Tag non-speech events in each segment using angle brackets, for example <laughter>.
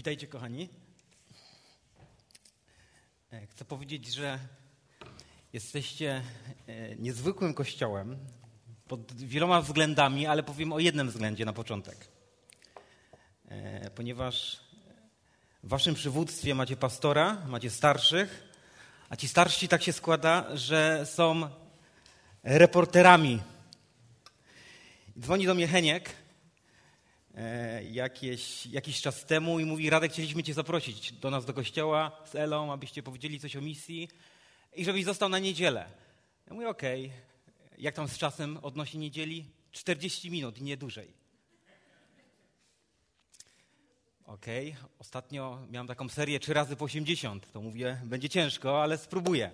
Witajcie, kochani. E, chcę powiedzieć, że jesteście e, niezwykłym kościołem pod wieloma względami, ale powiem o jednym względzie na początek. E, ponieważ w waszym przywództwie macie pastora, macie starszych, a ci starsi tak się składa, że są reporterami. Dzwoni do mnie Heniek jakieś, jakiś czas temu i mówi, Radek, chcieliśmy cię zaprosić do nas do kościoła z Elą, abyście powiedzieli coś o misji i żebyś został na niedzielę. Ja mówię, okej, okay. jak tam z czasem odnośnie niedzieli? 40 minut, nie dłużej. Okej, okay. ostatnio miałem taką serię 3 razy po 80, to mówię, będzie ciężko, ale spróbuję.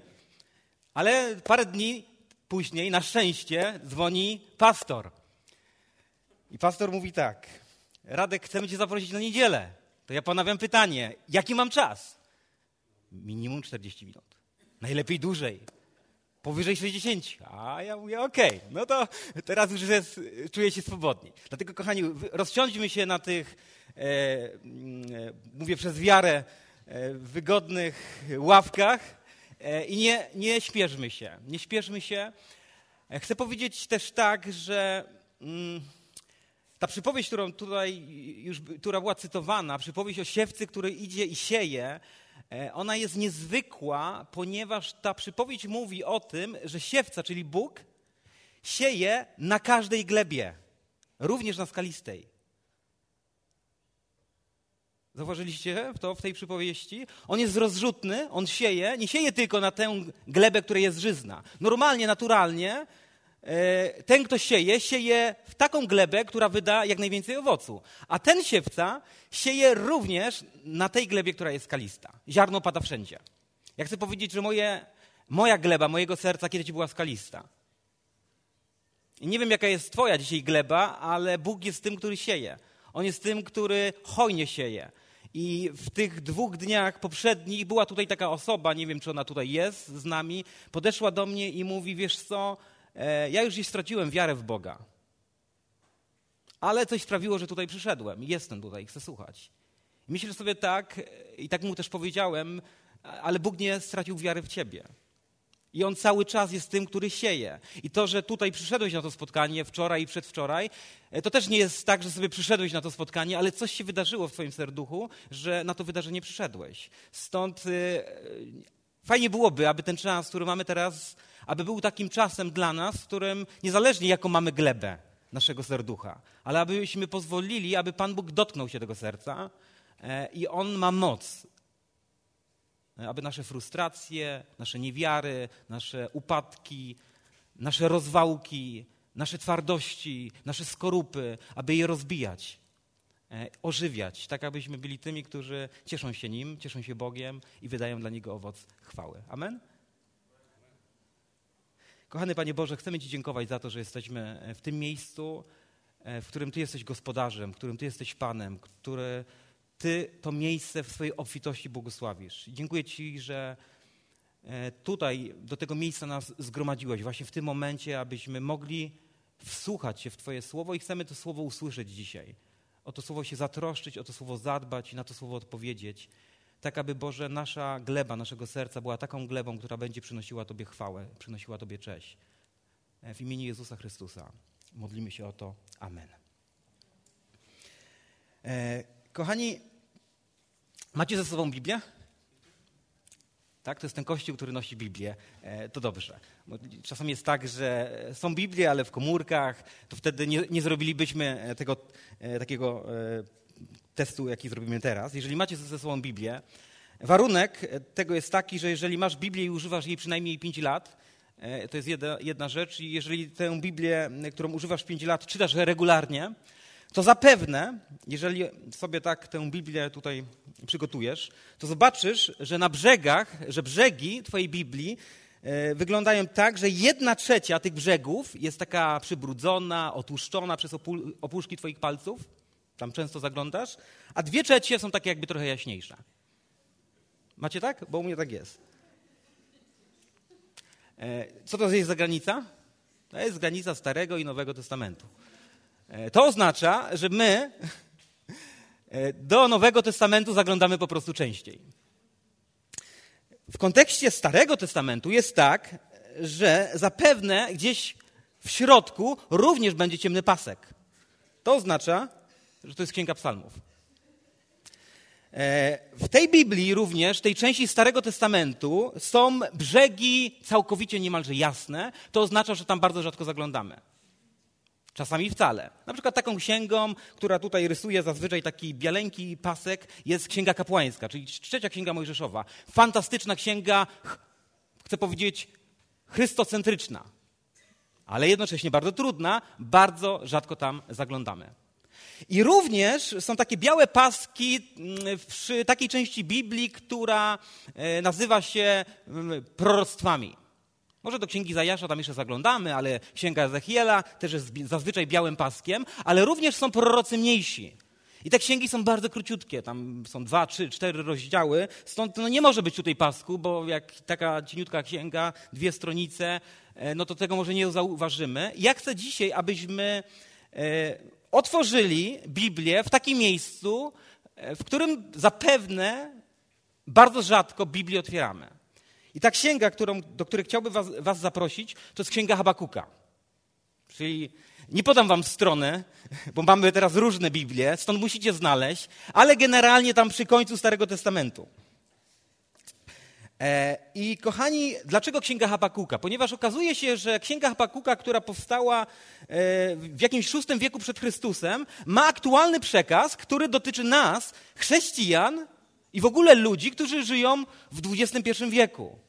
Ale parę dni później, na szczęście, dzwoni pastor. I pastor mówi tak, Radek, chcemy cię zaprosić na niedzielę. To ja ponawiam pytanie, jaki mam czas? Minimum 40 minut. Najlepiej dłużej. Powyżej 60. A ja mówię, okej, okay, no to teraz już jest, czuję się swobodniej. Dlatego, kochani, rozsiądźmy się na tych, e, e, mówię przez wiarę, e, wygodnych ławkach e, i nie, nie śpieszmy się. Nie śpieszmy się. E, chcę powiedzieć też tak, że... Mm, ta przypowieść, którą tutaj już, która była cytowana, przypowieść o siewcy, który idzie i sieje, e, ona jest niezwykła, ponieważ ta przypowieść mówi o tym, że siewca, czyli Bóg, sieje na każdej glebie, również na skalistej. Zauważyliście to w tej przypowieści? On jest rozrzutny, on sieje, nie sieje tylko na tę glebę, która jest żyzna. Normalnie, naturalnie ten, kto sieje, sieje w taką glebę, która wyda jak najwięcej owocu. A ten siewca sieje również na tej glebie, która jest skalista. Ziarno pada wszędzie. Ja chcę powiedzieć, że moje, moja gleba, mojego serca kiedyś była skalista. I nie wiem, jaka jest twoja dzisiaj gleba, ale Bóg jest tym, który sieje. On jest tym, który hojnie sieje. I w tych dwóch dniach poprzednich była tutaj taka osoba, nie wiem, czy ona tutaj jest z nami, podeszła do mnie i mówi, wiesz co, E, ja już dziś straciłem wiarę w Boga. Ale coś sprawiło, że tutaj przyszedłem. Jestem tutaj, chcę słuchać. Myślę sobie tak, i tak mu też powiedziałem, ale Bóg nie stracił wiary w ciebie. I On cały czas jest tym, który sieje. I to, że tutaj przyszedłeś na to spotkanie wczoraj i przedwczoraj, e, to też nie jest tak, że sobie przyszedłeś na to spotkanie, ale coś się wydarzyło w twoim serduchu, że na to wydarzenie przyszedłeś. Stąd fajnie byłoby, aby ten czas, który mamy teraz, aby był takim czasem dla nas, w którym niezależnie jaką mamy glebę naszego serducha, ale abyśmy pozwolili, aby Pan Bóg dotknął się tego serca e, i On ma moc, e, aby nasze frustracje, nasze niewiary, nasze upadki, nasze rozwałki, nasze twardości, nasze skorupy, aby je rozbijać, ożywiać, tak abyśmy byli tymi, którzy cieszą się Nim, cieszą się Bogiem i wydają dla Niego owoc chwały. Amen? Kochany Panie Boże, chcemy Ci dziękować za to, że jesteśmy w tym miejscu, e, w którym Ty jesteś gospodarzem, w którym Ty jesteś Panem, który Ty to miejsce w swojej obfitości błogosławisz. Dziękuję Ci, że e, tutaj do tego miejsca nas zgromadziłeś, właśnie w tym momencie, abyśmy mogli wsłuchać się w Twoje słowo i chcemy to słowo usłyszeć dzisiaj. O to słowo się zatroszczyć, o to słowo zadbać i na to słowo odpowiedzieć tak aby Boże, nasza gleba, naszego serca była taką glebą, która będzie przynosiła Tobie chwałę, przynosiła Tobie cześć. E, w imieniu Jezusa Chrystusa modlimy się o to. Amen. E, kochani, macie ze sobą Biblię? Tak, to jest ten kościół, który nosi Biblię. E, to dobrze. Bo czasem jest tak, że są Biblie, ale w komórkach, to wtedy nie, nie zrobilibyśmy tego takiego testu, jaki zrobimy teraz. Jeżeli macie ze sobą Biblię, warunek tego jest taki, że jeżeli masz Biblię i używasz jej przynajmniej 5 lat, e, to jest jedna, jedna rzecz, i jeżeli tę Biblię, którą używasz 5 lat, czytasz regularnie, to zapewne, jeżeli sobie tak tę Biblię tutaj przygotujesz, to zobaczysz, że na brzegach, że brzegi Twojej Biblii e, wyglądają tak, że jedna trzecia tych brzegów jest taka przybrudzona, otłuszczona przez opuszki Twoich palców tam często zaglądasz, a dwie trzecie są takie jakby trochę jaśniejsze. Macie tak? Bo u mnie tak jest. E, co to jest za granica? To jest granica Starego i Nowego Testamentu. E, to oznacza, że my e, do Nowego Testamentu zaglądamy po prostu częściej. W kontekście Starego Testamentu jest tak, że zapewne gdzieś w środku również będzie ciemny pasek. To oznacza, że to jest Księga Psalmów. E, w tej Biblii również, tej części Starego Testamentu, są brzegi całkowicie niemalże jasne. To oznacza, że tam bardzo rzadko zaglądamy. Czasami wcale. Na przykład taką księgą, która tutaj rysuje zazwyczaj taki bialeńki pasek, jest Księga Kapłańska, czyli trzecia Księga Mojżeszowa. Fantastyczna księga, chcę powiedzieć, chrystocentryczna, ale jednocześnie bardzo trudna, bardzo rzadko tam zaglądamy. I również są takie białe paski mm, przy takiej części Biblii, która e, nazywa się mm, proroctwami. Może do księgi Zajasza tam jeszcze zaglądamy, ale księga Ezechiela też jest zazwyczaj białym paskiem, ale również są prorocy mniejsi. I te księgi są bardzo króciutkie, tam są dwa, trzy, cztery rozdziały, stąd no nie może być tutaj pasku, bo jak taka cieniutka księga, dwie stronice, e, no to tego może nie zauważymy. Ja chcę dzisiaj, abyśmy e, otworzyli Biblię w takim miejscu, e, w którym zapewne bardzo rzadko Biblię otwieramy. I ta księga, którą, do której chciałbym was, was zaprosić, to jest księga Habakuka. Czyli nie podam wam strony, bo mamy teraz różne Biblie, stąd musicie znaleźć, ale generalnie tam przy końcu Starego Testamentu. E, I kochani, dlaczego Księga Habakuka? Ponieważ okazuje się, że Księga Habakuka, która powstała e, w jakimś VI wieku przed Chrystusem, ma aktualny przekaz, który dotyczy nas, chrześcijan i w ogóle ludzi, którzy żyją w XXI wieku.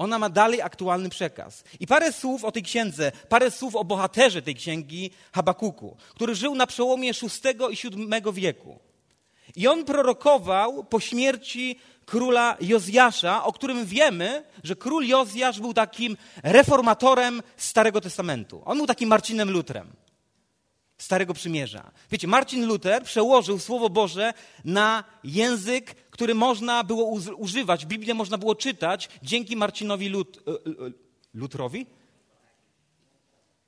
Ona ma dalej aktualny przekaz. I parę słów o tej księdze, parę słów o bohaterze tej księgi Habakuku, który żył na przełomie VI i VII wieku. I on prorokował po śmierci króla Jozjasza, o którym wiemy, że król Jozjasz był takim reformatorem Starego Testamentu. On był takim Marcinem Lutrem. Starego Przymierza. Wiecie, Marcin Luther przełożył Słowo Boże na język, który można było używać, Biblię można było czytać dzięki Marcinowi Lut, e, e, Lutrowi.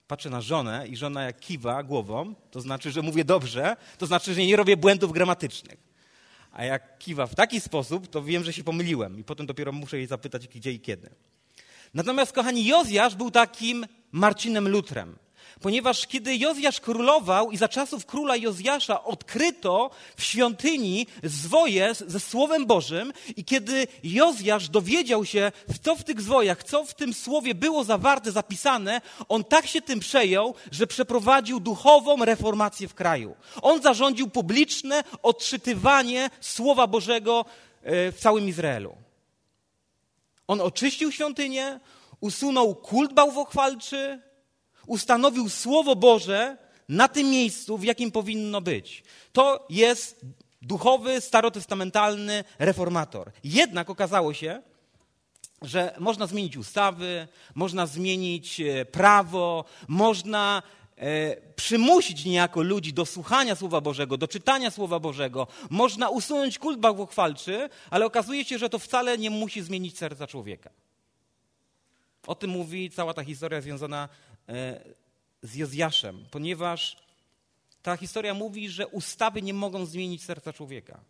Patrzę na żonę i żona jak kiwa głową, to znaczy, że mówię dobrze, to znaczy, że nie robię błędów gramatycznych. A jak kiwa w taki sposób, to wiem, że się pomyliłem i potem dopiero muszę jej zapytać, gdzie i kiedy. Natomiast, kochani, Jozjasz był takim Marcinem Lutrem ponieważ kiedy Jozjasz królował i za czasów króla Jozjasza odkryto w świątyni zwoje ze Słowem Bożym i kiedy Jozjasz dowiedział się, co w tych zwojach, co w tym słowie było zawarte, zapisane, on tak się tym przejął, że przeprowadził duchową reformację w kraju. On zarządził publiczne odczytywanie Słowa Bożego e, w całym Izraelu. On oczyścił świątynię, usunął kult bałwochwalczy, ustanowił Słowo Boże na tym miejscu, w jakim powinno być. To jest duchowy, starotestamentalny reformator. Jednak okazało się, że można zmienić ustawy, można zmienić e, prawo, można e, przymusić niejako ludzi do słuchania Słowa Bożego, do czytania Słowa Bożego, można usunąć kult bałwochwalczy, ale okazuje się, że to wcale nie musi zmienić serca człowieka. O tym mówi cała ta historia związana z Jozjaszem, ponieważ ta historia mówi, że ustawy nie mogą zmienić serca człowieka.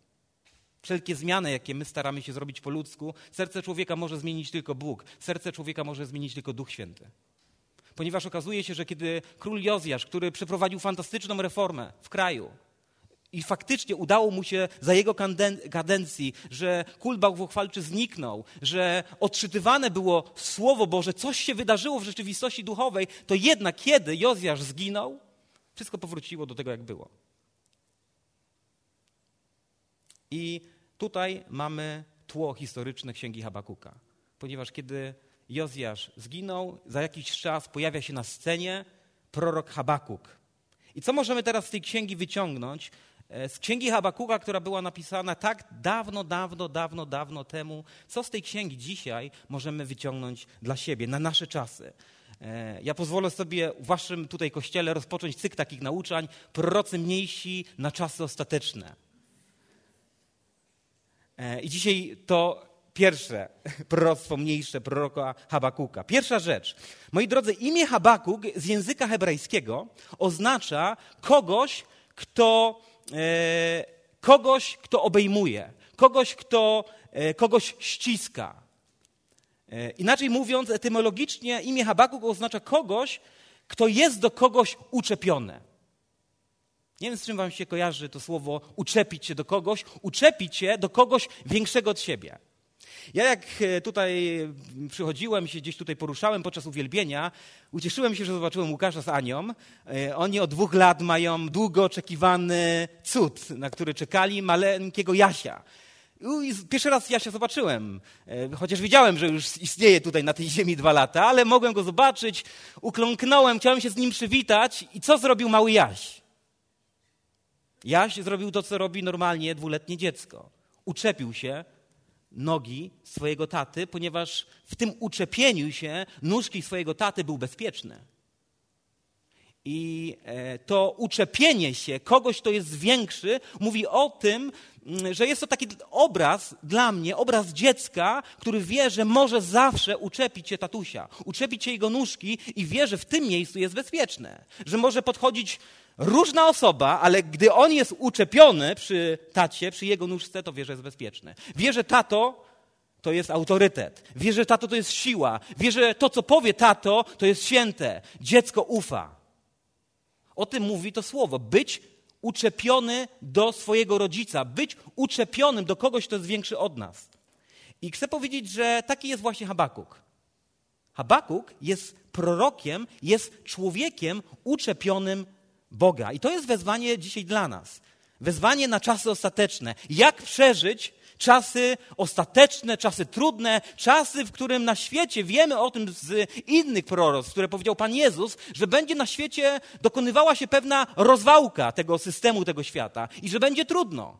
Wszelkie zmiany, jakie my staramy się zrobić po ludzku, serce człowieka może zmienić tylko Bóg, serce człowieka może zmienić tylko Duch Święty. Ponieważ okazuje się, że kiedy król Jozjasz, który przeprowadził fantastyczną reformę w kraju, i faktycznie udało mu się za jego kadencji, że kult bałwochwalczy zniknął, że odczytywane było Słowo Boże, coś się wydarzyło w rzeczywistości duchowej, to jednak kiedy Jozjasz zginął, wszystko powróciło do tego, jak było. I tutaj mamy tło historyczne Księgi Habakuka. Ponieważ kiedy Jozjasz zginął, za jakiś czas pojawia się na scenie prorok Habakuk. I co możemy teraz z tej księgi wyciągnąć? E, z księgi Habakuka, która była napisana tak dawno, dawno, dawno, dawno temu. Co z tej księgi dzisiaj możemy wyciągnąć dla siebie, na nasze czasy? E, ja pozwolę sobie w waszym tutaj kościele rozpocząć cykl takich nauczań, prorocy mniejsi na czasy ostateczne. E, I dzisiaj to pierwsze <laughs> proroctwo mniejsze proroka Habakuka. Pierwsza rzecz. Moi drodzy, imię Habakuk z języka hebrajskiego oznacza kogoś, kto kogoś, kto obejmuje, kogoś, kto e, kogoś ściska. E, inaczej mówiąc, etymologicznie imię Habakuk oznacza kogoś, kto jest do kogoś uczepiony. Nie wiem, z czym wam się kojarzy to słowo uczepić się do kogoś, uczepić się do kogoś większego od siebie. Ja jak e, tutaj przychodziłem, się gdzieś tutaj poruszałem podczas uwielbienia, ucieszyłem się, że zobaczyłem Łukasza z Anią. E, oni od dwóch lat mają długo oczekiwany cud, na który czekali, maleńkiego Jasia. Pierwszy raz Jasia zobaczyłem, e, chociaż wiedziałem, że już istnieje tutaj na tej ziemi dwa lata, ale mogłem go zobaczyć, ukląknąłem, chciałem się z nim przywitać i co zrobił mały Jaś? Jaś zrobił to, co robi normalnie dwuletnie dziecko. Uczepił się nogi swojego taty, ponieważ w tym uczepieniu się nóżki swojego taty był bezpieczny. I e, to uczepienie się kogoś, kto jest większy, mówi o tym, mm, że jest to taki obraz dla mnie, obraz dziecka, który wie, że może zawsze uczepić się tatusia, uczepić się jego nóżki i wie, że w tym miejscu jest bezpieczne, że może podchodzić różna osoba, ale gdy on jest uczepiony przy tacie, przy jego nóżce, to wie, że jest bezpieczny. Wie, że tato to jest autorytet. Wie, że tato to jest siła. Wie, że to, co powie tato, to jest święte. Dziecko ufa. O tym mówi to słowo. Być uczepiony do swojego rodzica, być uczepionym do kogoś, kto jest większy od nas. I chcę powiedzieć, że taki jest właśnie Habakuk. Habakuk jest prorokiem, jest człowiekiem uczepionym Boga. I to jest wezwanie dzisiaj dla nas. Wezwanie na czasy ostateczne. Jak przeżyć czasy ostateczne, czasy trudne, czasy, w którym na świecie wiemy o tym z innych proroc, które powiedział Pan Jezus, że będzie na świecie dokonywała się pewna rozwałka tego systemu, tego świata i że będzie trudno.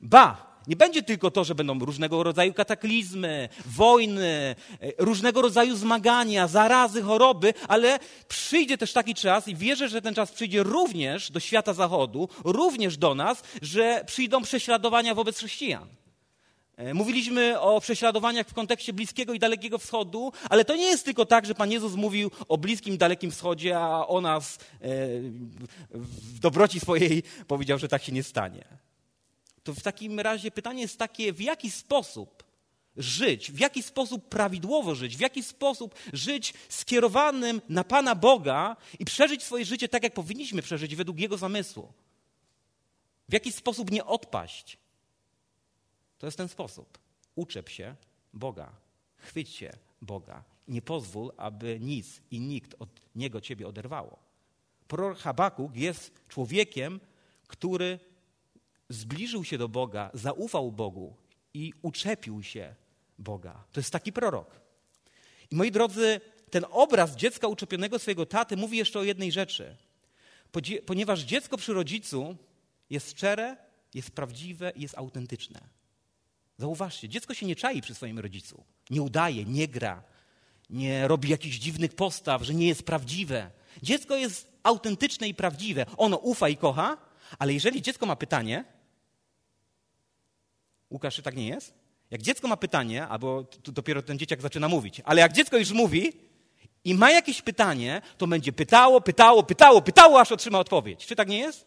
Ba, nie będzie tylko to, że będą różnego rodzaju kataklizmy, wojny, e, różnego rodzaju zmagania, zarazy, choroby, ale przyjdzie też taki czas i wierzę, że ten czas przyjdzie również do świata zachodu, również do nas, że przyjdą prześladowania wobec chrześcijan. E, mówiliśmy o prześladowaniach w kontekście Bliskiego i Dalekiego Wschodu, ale to nie jest tylko tak, że Pan Jezus mówił o Bliskim i Dalekim Wschodzie, a o nas e, w dobroci swojej powiedział, że tak się nie stanie. To w takim razie pytanie jest takie, w jaki sposób żyć, w jaki sposób prawidłowo żyć, w jaki sposób żyć skierowanym na Pana Boga i przeżyć swoje życie tak, jak powinniśmy przeżyć według Jego zamysłu. W jaki sposób nie odpaść. To jest ten sposób. Uczep się Boga, chwyć się Boga. Nie pozwól, aby nic i nikt od Niego ciebie oderwało. Prorok Habakuk jest człowiekiem, który zbliżył się do Boga, zaufał Bogu i uczepił się Boga. To jest taki prorok. I moi drodzy, ten obraz dziecka uczepionego swojego taty mówi jeszcze o jednej rzeczy. Ponieważ dziecko przy rodzicu jest szczere, jest prawdziwe i jest autentyczne. Zauważcie, dziecko się nie czai przy swoim rodzicu. Nie udaje, nie gra, nie robi jakichś dziwnych postaw, że nie jest prawdziwe. Dziecko jest autentyczne i prawdziwe. Ono ufa i kocha, ale jeżeli dziecko ma pytanie, Łukasz, czy tak nie jest? Jak dziecko ma pytanie, albo dopiero ten dzieciak zaczyna mówić, ale jak dziecko już mówi i ma jakieś pytanie, to będzie pytało, pytało, pytało, pytało, aż otrzyma odpowiedź. Czy tak nie jest?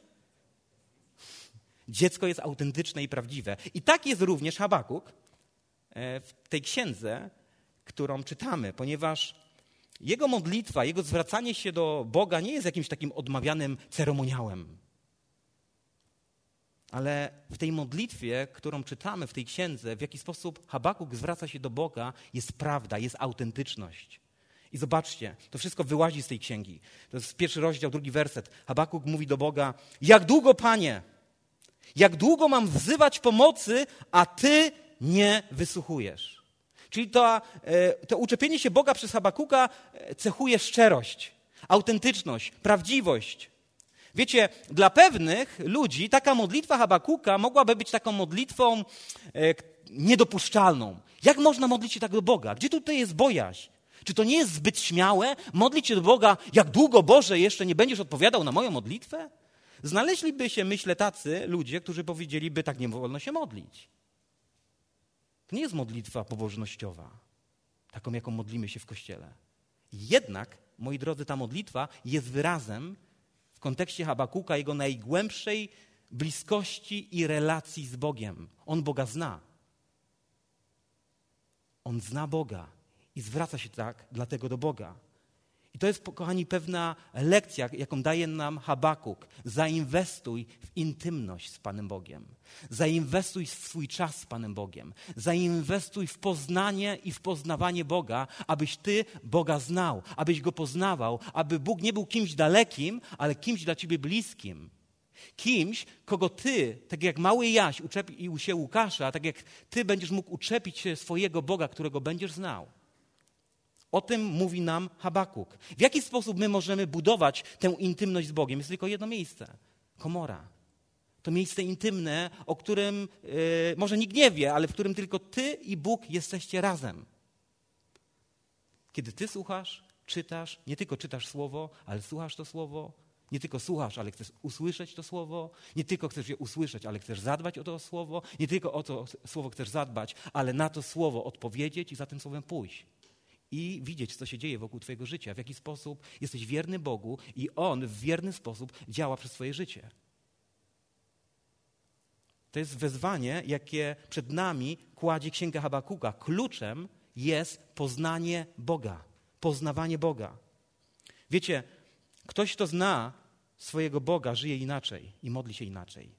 Dziecko jest autentyczne i prawdziwe. I tak jest również Habakuk e, w tej księdze, którą czytamy, ponieważ jego modlitwa, jego zwracanie się do Boga nie jest jakimś takim odmawianym ceremoniałem. Ale w tej modlitwie, którą czytamy w tej księdze, w jaki sposób Habakuk zwraca się do Boga, jest prawda, jest autentyczność. I zobaczcie, to wszystko wyłazi z tej księgi. To jest pierwszy rozdział, drugi werset. Habakuk mówi do Boga: Jak długo, panie, jak długo mam wzywać pomocy, a ty nie wysłuchujesz? Czyli to, e, to uczepienie się Boga przez Habakuka e, cechuje szczerość, autentyczność, prawdziwość. Wiecie, dla pewnych ludzi taka modlitwa Habakuka mogłaby być taką modlitwą e, niedopuszczalną. Jak można modlić się tak do Boga? Gdzie tutaj jest bojaźń? Czy to nie jest zbyt śmiałe modlić się do Boga, jak długo Boże jeszcze nie będziesz odpowiadał na moją modlitwę? Znaleźliby się, myślę, tacy ludzie, którzy powiedzieliby, tak nie wolno się modlić. To nie jest modlitwa pobożnościowa, taką, jaką modlimy się w kościele. Jednak, moi drodzy, ta modlitwa jest wyrazem kontekście Habakuka, jego najgłębszej bliskości i relacji z Bogiem. On Boga zna. On zna Boga i zwraca się tak dlatego do Boga. I to jest, kochani, pewna lekcja, jaką daje nam Habakuk. Zainwestuj w intymność z Panem Bogiem. Zainwestuj w swój czas z Panem Bogiem. Zainwestuj w poznanie i w poznawanie Boga, abyś Ty Boga znał, abyś Go poznawał, aby Bóg nie był kimś dalekim, ale kimś dla Ciebie bliskim. Kimś, kogo Ty, tak jak mały Jaś uczepił się Łukasza, tak jak Ty będziesz mógł uczepić się swojego Boga, którego będziesz znał. O tym mówi nam Habakuk. W jaki sposób my możemy budować tę intymność z Bogiem? Jest tylko jedno miejsce komora. To miejsce intymne, o którym yy, może nikt nie wie, ale w którym tylko ty i Bóg jesteście razem. Kiedy ty słuchasz, czytasz, nie tylko czytasz słowo, ale słuchasz to słowo, nie tylko słuchasz, ale chcesz usłyszeć to słowo, nie tylko chcesz je usłyszeć, ale chcesz zadbać o to słowo, nie tylko o to słowo chcesz zadbać, ale na to słowo odpowiedzieć i za tym słowem pójść i widzieć, co się dzieje wokół Twojego życia, w jaki sposób jesteś wierny Bogu i On w wierny sposób działa przez Twoje życie. To jest wezwanie, jakie przed nami kładzie Księga Habakuka. Kluczem jest poznanie Boga, poznawanie Boga. Wiecie, ktoś, kto zna swojego Boga, żyje inaczej i modli się inaczej.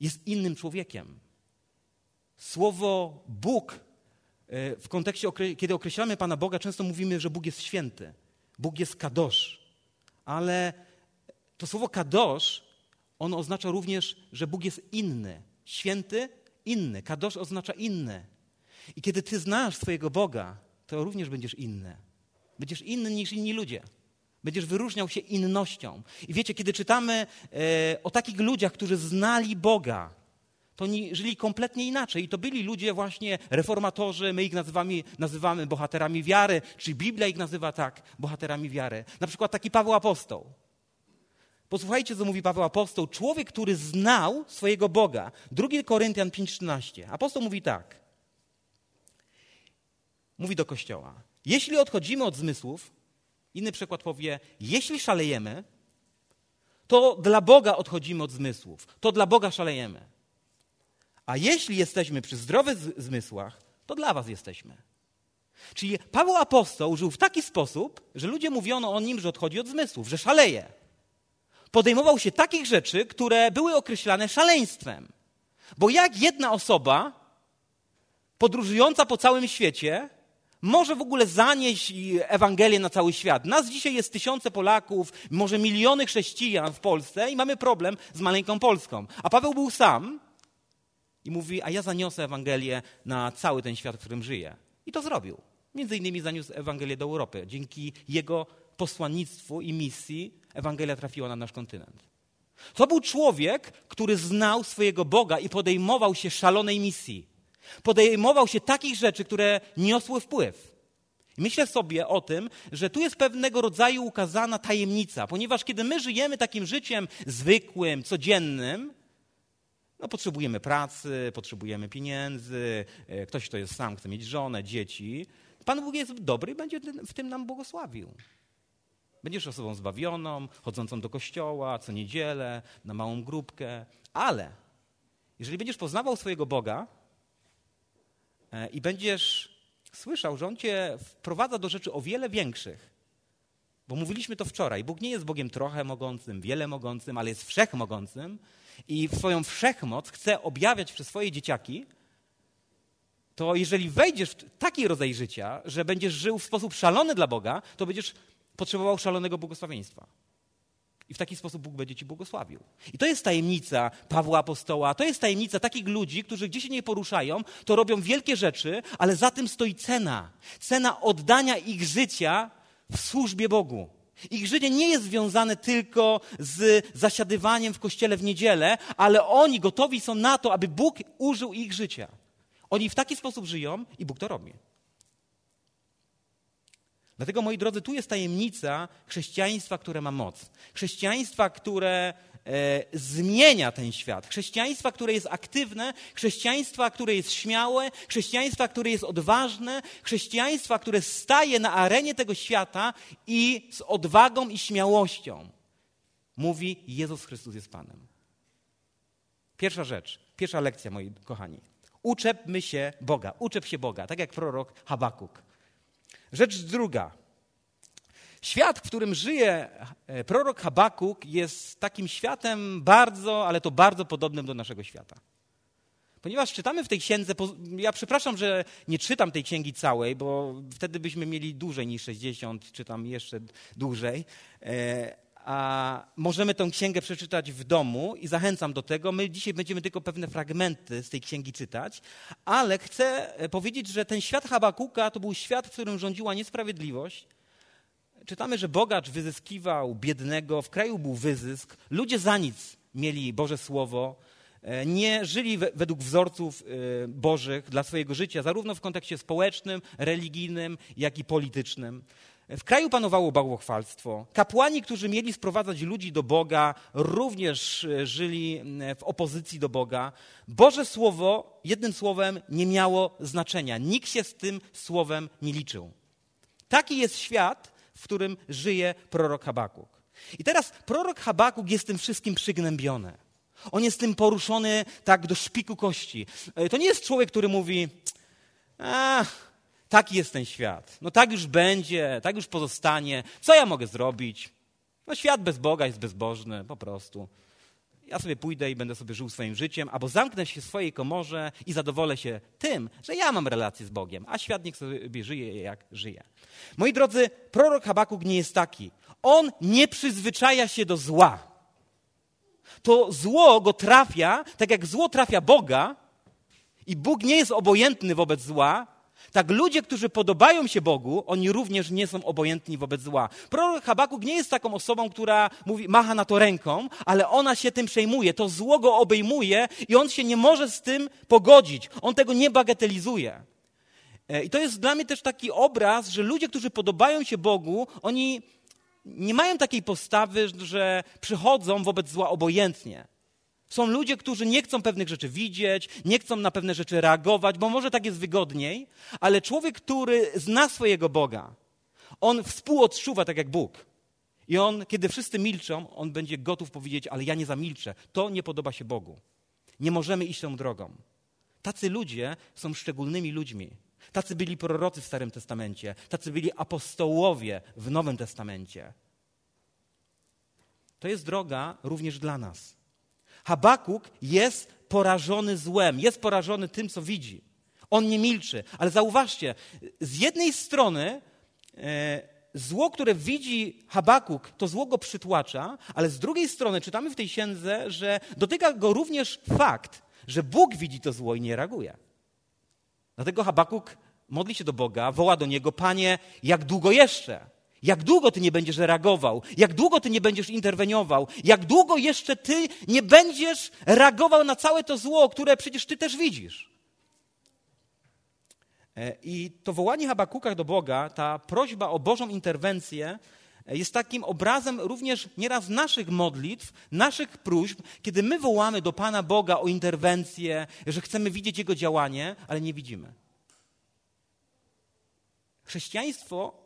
Jest innym człowiekiem. Słowo Bóg w kontekście, kiedy określamy Pana Boga, często mówimy, że Bóg jest święty. Bóg jest kadosz. Ale to słowo kadosz, ono oznacza również, że Bóg jest inny. Święty, inny. Kadosz oznacza inny. I kiedy ty znasz swojego Boga, to również będziesz inny. Będziesz inny niż inni ludzie. Będziesz wyróżniał się innością. I wiecie, kiedy czytamy e, o takich ludziach, którzy znali Boga, to oni żyli kompletnie inaczej. I to byli ludzie właśnie reformatorzy, my ich nazywamy, nazywamy bohaterami wiary, czy Biblia ich nazywa tak, bohaterami wiary. Na przykład taki Paweł Apostoł. Posłuchajcie, co mówi Paweł Apostoł. Człowiek, który znał swojego Boga. 2 Koryntian 5,13. Apostoł mówi tak. Mówi do Kościoła. Jeśli odchodzimy od zmysłów, inny przykład powie, jeśli szalejemy, to dla Boga odchodzimy od zmysłów. To dla Boga szalejemy. A jeśli jesteśmy przy zdrowych zmysłach, to dla was jesteśmy. Czyli Paweł Apostoł żył w taki sposób, że ludzie mówiono o nim, że odchodzi od zmysłów, że szaleje. Podejmował się takich rzeczy, które były określane szaleństwem. Bo jak jedna osoba podróżująca po całym świecie może w ogóle zanieść Ewangelię na cały świat. Nas dzisiaj jest tysiące Polaków, może miliony chrześcijan w Polsce i mamy problem z maleńką Polską. A Paweł był sam i mówi, a ja zaniosę Ewangelię na cały ten świat, w którym żyję. I to zrobił. Między innymi zaniósł Ewangelię do Europy. Dzięki jego posłannictwu i misji Ewangelia trafiła na nasz kontynent. To był człowiek, który znał swojego Boga i podejmował się szalonej misji. Podejmował się takich rzeczy, które niosły wpływ. Myślę sobie o tym, że tu jest pewnego rodzaju ukazana tajemnica, ponieważ kiedy my żyjemy takim życiem zwykłym, codziennym, no, potrzebujemy pracy, potrzebujemy pieniędzy, e, ktoś, kto jest sam, chce mieć żonę, dzieci. Pan Bóg jest dobry i będzie w tym nam błogosławił. Będziesz osobą zbawioną, chodzącą do kościoła co niedzielę, na małą grupkę, ale jeżeli będziesz poznawał swojego Boga e, i będziesz słyszał, że On cię wprowadza do rzeczy o wiele większych, bo mówiliśmy to wczoraj, Bóg nie jest Bogiem trochę mogącym, wiele mogącym, ale jest wszechmogącym, i swoją wszechmoc chce objawiać przez swoje dzieciaki, to jeżeli wejdziesz w taki rodzaj życia, że będziesz żył w sposób szalony dla Boga, to będziesz potrzebował szalonego błogosławieństwa. I w taki sposób Bóg będzie ci błogosławił. I to jest tajemnica Pawła Apostoła, to jest tajemnica takich ludzi, którzy gdzie się nie poruszają, to robią wielkie rzeczy, ale za tym stoi cena. Cena oddania ich życia w służbie Bogu. Ich życie nie jest związane tylko z zasiadywaniem w kościele w niedzielę, ale oni gotowi są na to, aby Bóg użył ich życia. Oni w taki sposób żyją i Bóg to robi. Dlatego, moi drodzy, tu jest tajemnica chrześcijaństwa, które ma moc. Chrześcijaństwa, które zmienia ten świat. Chrześcijaństwa, które jest aktywne, chrześcijaństwa, które jest śmiałe, chrześcijaństwa, które jest odważne, chrześcijaństwa, które staje na arenie tego świata i z odwagą i śmiałością mówi: Jezus Chrystus jest Panem. Pierwsza rzecz, pierwsza lekcja, moi kochani. Uczepmy się Boga, uczep się Boga, tak jak prorok Habakuk. Rzecz druga. Świat, w którym żyje e, prorok Habakuk, jest takim światem bardzo, ale to bardzo podobnym do naszego świata. Ponieważ czytamy w tej księdze, ja przepraszam, że nie czytam tej księgi całej, bo wtedy byśmy mieli dłużej niż 60, czytam jeszcze dłużej. E, a możemy tę księgę przeczytać w domu i zachęcam do tego. My dzisiaj będziemy tylko pewne fragmenty z tej księgi czytać, ale chcę e, powiedzieć, że ten świat Habakuka to był świat, w którym rządziła niesprawiedliwość. Czytamy, że bogacz wyzyskiwał biednego, w kraju był wyzysk, ludzie za nic mieli Boże Słowo, e, nie żyli według wzorców e, bożych dla swojego życia, zarówno w kontekście społecznym, religijnym, jak i politycznym. W kraju panowało bałwochwalstwo. Kapłani, którzy mieli sprowadzać ludzi do Boga, również e, żyli w opozycji do Boga. Boże Słowo, jednym słowem, nie miało znaczenia. Nikt się z tym słowem nie liczył. Taki jest świat, w którym żyje prorok Habakuk. I teraz prorok Habakuk jest tym wszystkim przygnębiony. On jest tym poruszony tak do szpiku kości. E, to nie jest człowiek, który mówi, a, taki jest ten świat. No tak już będzie, tak już pozostanie. Co ja mogę zrobić? No świat bez Boga jest bezbożny, po prostu. Ja sobie pójdę i będę sobie żył swoim życiem, albo zamknę się w swojej komorze i zadowolę się tym, że ja mam relację z Bogiem, a świat niech sobie żyje jak żyje. Moi drodzy, prorok Habakuk nie jest taki. On nie przyzwyczaja się do zła. To zło go trafia, tak jak zło trafia Boga, i Bóg nie jest obojętny wobec zła, tak ludzie, którzy podobają się Bogu, oni również nie są obojętni wobec zła. Prorok Habakuk nie jest taką osobą, która mówi, macha na to ręką, ale ona się tym przejmuje. To zło go obejmuje i on się nie może z tym pogodzić. On tego nie bagatelizuje. E, I to jest dla mnie też taki obraz, że ludzie, którzy podobają się Bogu, oni nie mają takiej postawy, że przychodzą wobec zła obojętnie. Są ludzie, którzy nie chcą pewnych rzeczy widzieć, nie chcą na pewne rzeczy reagować, bo może tak jest wygodniej, ale człowiek, który zna swojego Boga, on współodczuwa tak jak Bóg. I on, kiedy wszyscy milczą, on będzie gotów powiedzieć, ale ja nie zamilczę. To nie podoba się Bogu. Nie możemy iść tą drogą. Tacy ludzie są szczególnymi ludźmi. Tacy byli prorocy w Starym Testamencie, tacy byli apostołowie w Nowym Testamencie. To jest droga również dla nas. Habakuk jest porażony złem, jest porażony tym, co widzi. On nie milczy. Ale zauważcie, z jednej strony e, zło, które widzi Habakuk, to zło go przytłacza, ale z drugiej strony czytamy w tej księdze, że dotyka go również fakt, że Bóg widzi to zło i nie reaguje. Dlatego Habakuk modli się do Boga, woła do Niego, Panie, jak długo jeszcze? Jak długo ty nie będziesz reagował? Jak długo ty nie będziesz interweniował? Jak długo jeszcze ty nie będziesz reagował na całe to zło, które przecież ty też widzisz? E, I to wołanie Habakuka do Boga, ta prośba o Bożą interwencję, e, jest takim obrazem również nieraz naszych modlitw, naszych próśb, kiedy my wołamy do Pana Boga o interwencję, że chcemy widzieć Jego działanie, ale nie widzimy. Chrześcijaństwo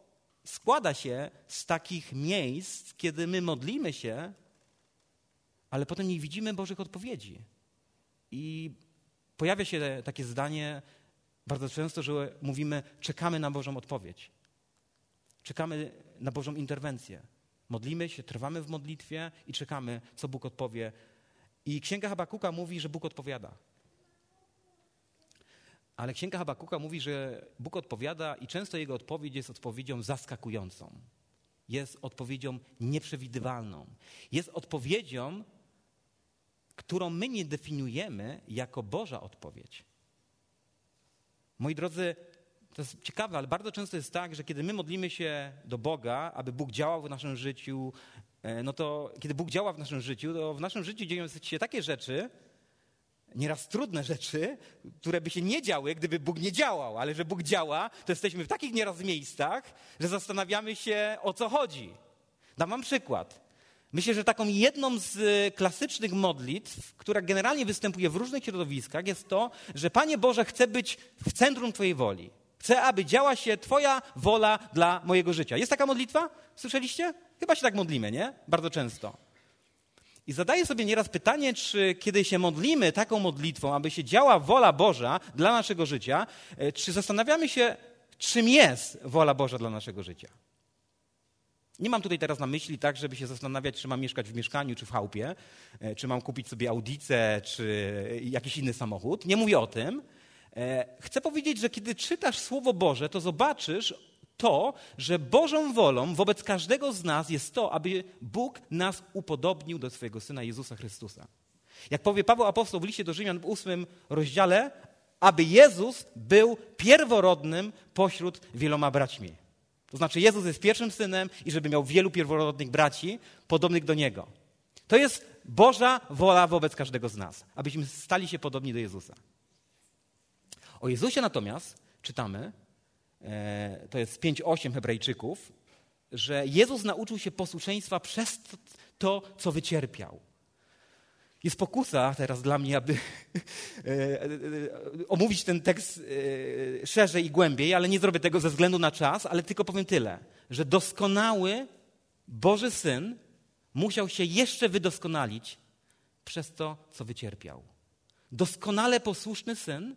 składa się z takich miejsc, kiedy my modlimy się, ale potem nie widzimy Bożych odpowiedzi. I pojawia się takie zdanie bardzo często, że mówimy, czekamy na Bożą odpowiedź. Czekamy na Bożą interwencję. Modlimy się, trwamy w modlitwie i czekamy, co Bóg odpowie. I Księga Habakuka mówi, że Bóg odpowiada. Ale Księga Habakuka mówi, że Bóg odpowiada i często jego odpowiedź jest odpowiedzią zaskakującą. Jest odpowiedzią nieprzewidywalną. Jest odpowiedzią, którą my nie definiujemy jako Boża odpowiedź. Moi drodzy, to jest ciekawe, ale bardzo często jest tak, że kiedy my modlimy się do Boga, aby Bóg działał w naszym życiu, e, no to kiedy Bóg działa w naszym życiu, to w naszym życiu dzieją się takie rzeczy, nieraz trudne rzeczy, które by się nie działy, gdyby Bóg nie działał, ale że Bóg działa, to jesteśmy w takich nieraz miejscach, że zastanawiamy się, o co chodzi. Dam wam przykład. Myślę, że taką jedną z klasycznych modlitw, która generalnie występuje w różnych środowiskach, jest to, że Panie Boże, chcę być w centrum Twojej woli. Chcę, aby działa się Twoja wola dla mojego życia. Jest taka modlitwa? Słyszeliście? Chyba się tak modlimy, nie? Bardzo często. I zadaję sobie nieraz pytanie, czy kiedy się modlimy taką modlitwą, aby się działa wola Boża dla naszego życia, e, czy zastanawiamy się, czym jest wola Boża dla naszego życia. Nie mam tutaj teraz na myśli tak, żeby się zastanawiać, czy mam mieszkać w mieszkaniu, czy w chałupie, e, czy mam kupić sobie audicę, czy jakiś inny samochód. Nie mówię o tym. E, chcę powiedzieć, że kiedy czytasz Słowo Boże, to zobaczysz to, że Bożą wolą wobec każdego z nas jest to, aby Bóg nas upodobnił do swojego Syna Jezusa Chrystusa. Jak powie Paweł Apostoł w liście do Rzymian w ósmym rozdziale, aby Jezus był pierworodnym pośród wieloma braćmi. To znaczy Jezus jest pierwszym synem i żeby miał wielu pierworodnych braci podobnych do Niego. To jest Boża wola wobec każdego z nas, abyśmy stali się podobni do Jezusa. O Jezusie natomiast czytamy, to jest 5-8 Hebrajczyków, że Jezus nauczył się posłuszeństwa przez to, co wycierpiał. Jest pokusa teraz dla mnie, aby <laughs> e, e, omówić ten tekst szerzej i głębiej, ale nie zrobię tego ze względu na czas, ale tylko powiem tyle, że doskonały Boży Syn musiał się jeszcze wydoskonalić przez to, co wycierpiał. Doskonale posłuszny Syn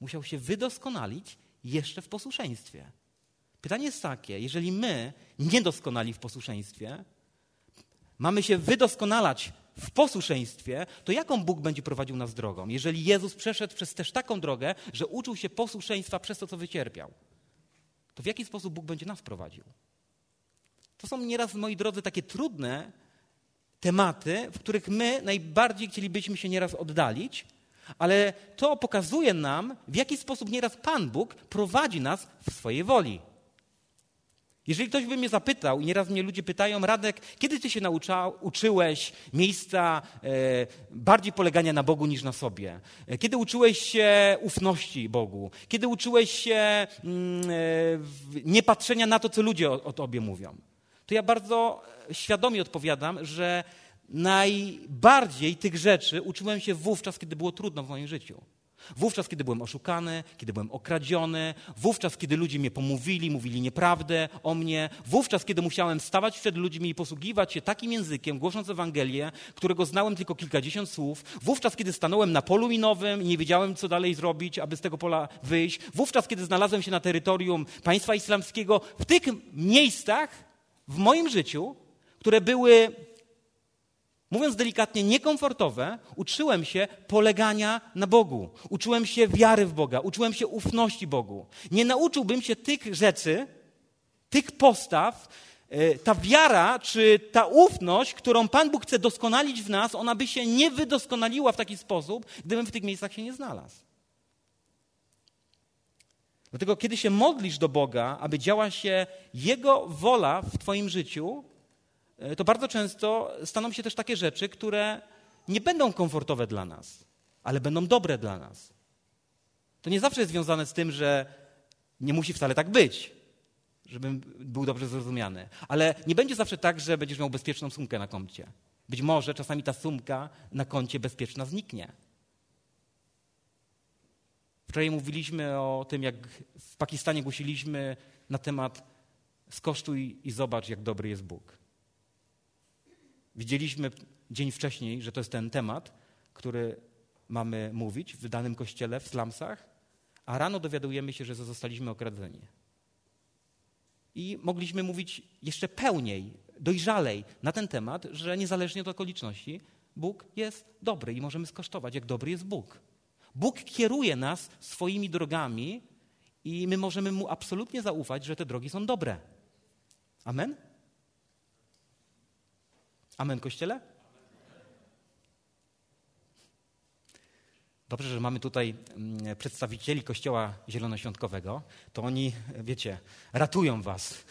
musiał się wydoskonalić jeszcze w posłuszeństwie. Pytanie jest takie: jeżeli my, niedoskonali w posłuszeństwie, mamy się wydoskonalać w posłuszeństwie, to jaką Bóg będzie prowadził nas drogą? Jeżeli Jezus przeszedł przez też taką drogę, że uczył się posłuszeństwa przez to, co wycierpiał, to w jaki sposób Bóg będzie nas prowadził? To są nieraz, moi drodzy, takie trudne tematy, w których my najbardziej chcielibyśmy się nieraz oddalić, ale to pokazuje nam, w jaki sposób nieraz Pan Bóg prowadzi nas w swojej woli. Jeżeli ktoś by mnie zapytał, i nieraz mnie ludzie pytają, Radek, kiedy ty się naucza, uczyłeś miejsca e, bardziej polegania na Bogu niż na sobie? E, kiedy uczyłeś się ufności Bogu? Kiedy uczyłeś się mm, e, niepatrzenia na to, co ludzie o, o tobie mówią? To ja bardzo świadomie odpowiadam, że najbardziej tych rzeczy uczyłem się wówczas, kiedy było trudno w moim życiu. Wówczas, kiedy byłem oszukany, kiedy byłem okradziony, wówczas, kiedy ludzie mnie pomówili, mówili nieprawdę o mnie, wówczas, kiedy musiałem stawać przed ludźmi i posługiwać się takim językiem, głosząc Ewangelię, którego znałem tylko kilkadziesiąt słów, wówczas, kiedy stanąłem na polu minowym i nie wiedziałem, co dalej zrobić, aby z tego pola wyjść, wówczas, kiedy znalazłem się na terytorium państwa islamskiego, w tych miejscach w moim życiu, które były mówiąc delikatnie, niekomfortowe, uczyłem się polegania na Bogu. Uczyłem się wiary w Boga, uczyłem się ufności Bogu. Nie nauczyłbym się tych rzeczy, tych postaw, e, ta wiara czy ta ufność, którą Pan Bóg chce doskonalić w nas, ona by się nie wydoskonaliła w taki sposób, gdybym w tych miejscach się nie znalazł. Dlatego, kiedy się modlisz do Boga, aby działa się Jego wola w Twoim życiu, to bardzo często staną się też takie rzeczy, które nie będą komfortowe dla nas, ale będą dobre dla nas. To nie zawsze jest związane z tym, że nie musi wcale tak być, żebym był dobrze zrozumiany. Ale nie będzie zawsze tak, że będziesz miał bezpieczną sumkę na koncie. Być może czasami ta sumka na koncie bezpieczna zniknie. Wczoraj mówiliśmy o tym, jak w Pakistanie głosiliśmy na temat skosztuj i zobacz, jak dobry jest Bóg. Widzieliśmy dzień wcześniej, że to jest ten temat, który mamy mówić w danym kościele w slumsach, a rano dowiadujemy się, że zostaliśmy okradzeni. I mogliśmy mówić jeszcze pełniej, dojrzalej na ten temat, że niezależnie od okoliczności, Bóg jest dobry i możemy skosztować, jak dobry jest Bóg. Bóg kieruje nas swoimi drogami i my możemy Mu absolutnie zaufać, że te drogi są dobre. Amen? Amen, Kościele? Dobrze, że mamy tutaj mm, przedstawicieli Kościoła Zielonoświątkowego. To oni, wiecie, ratują was. <laughs>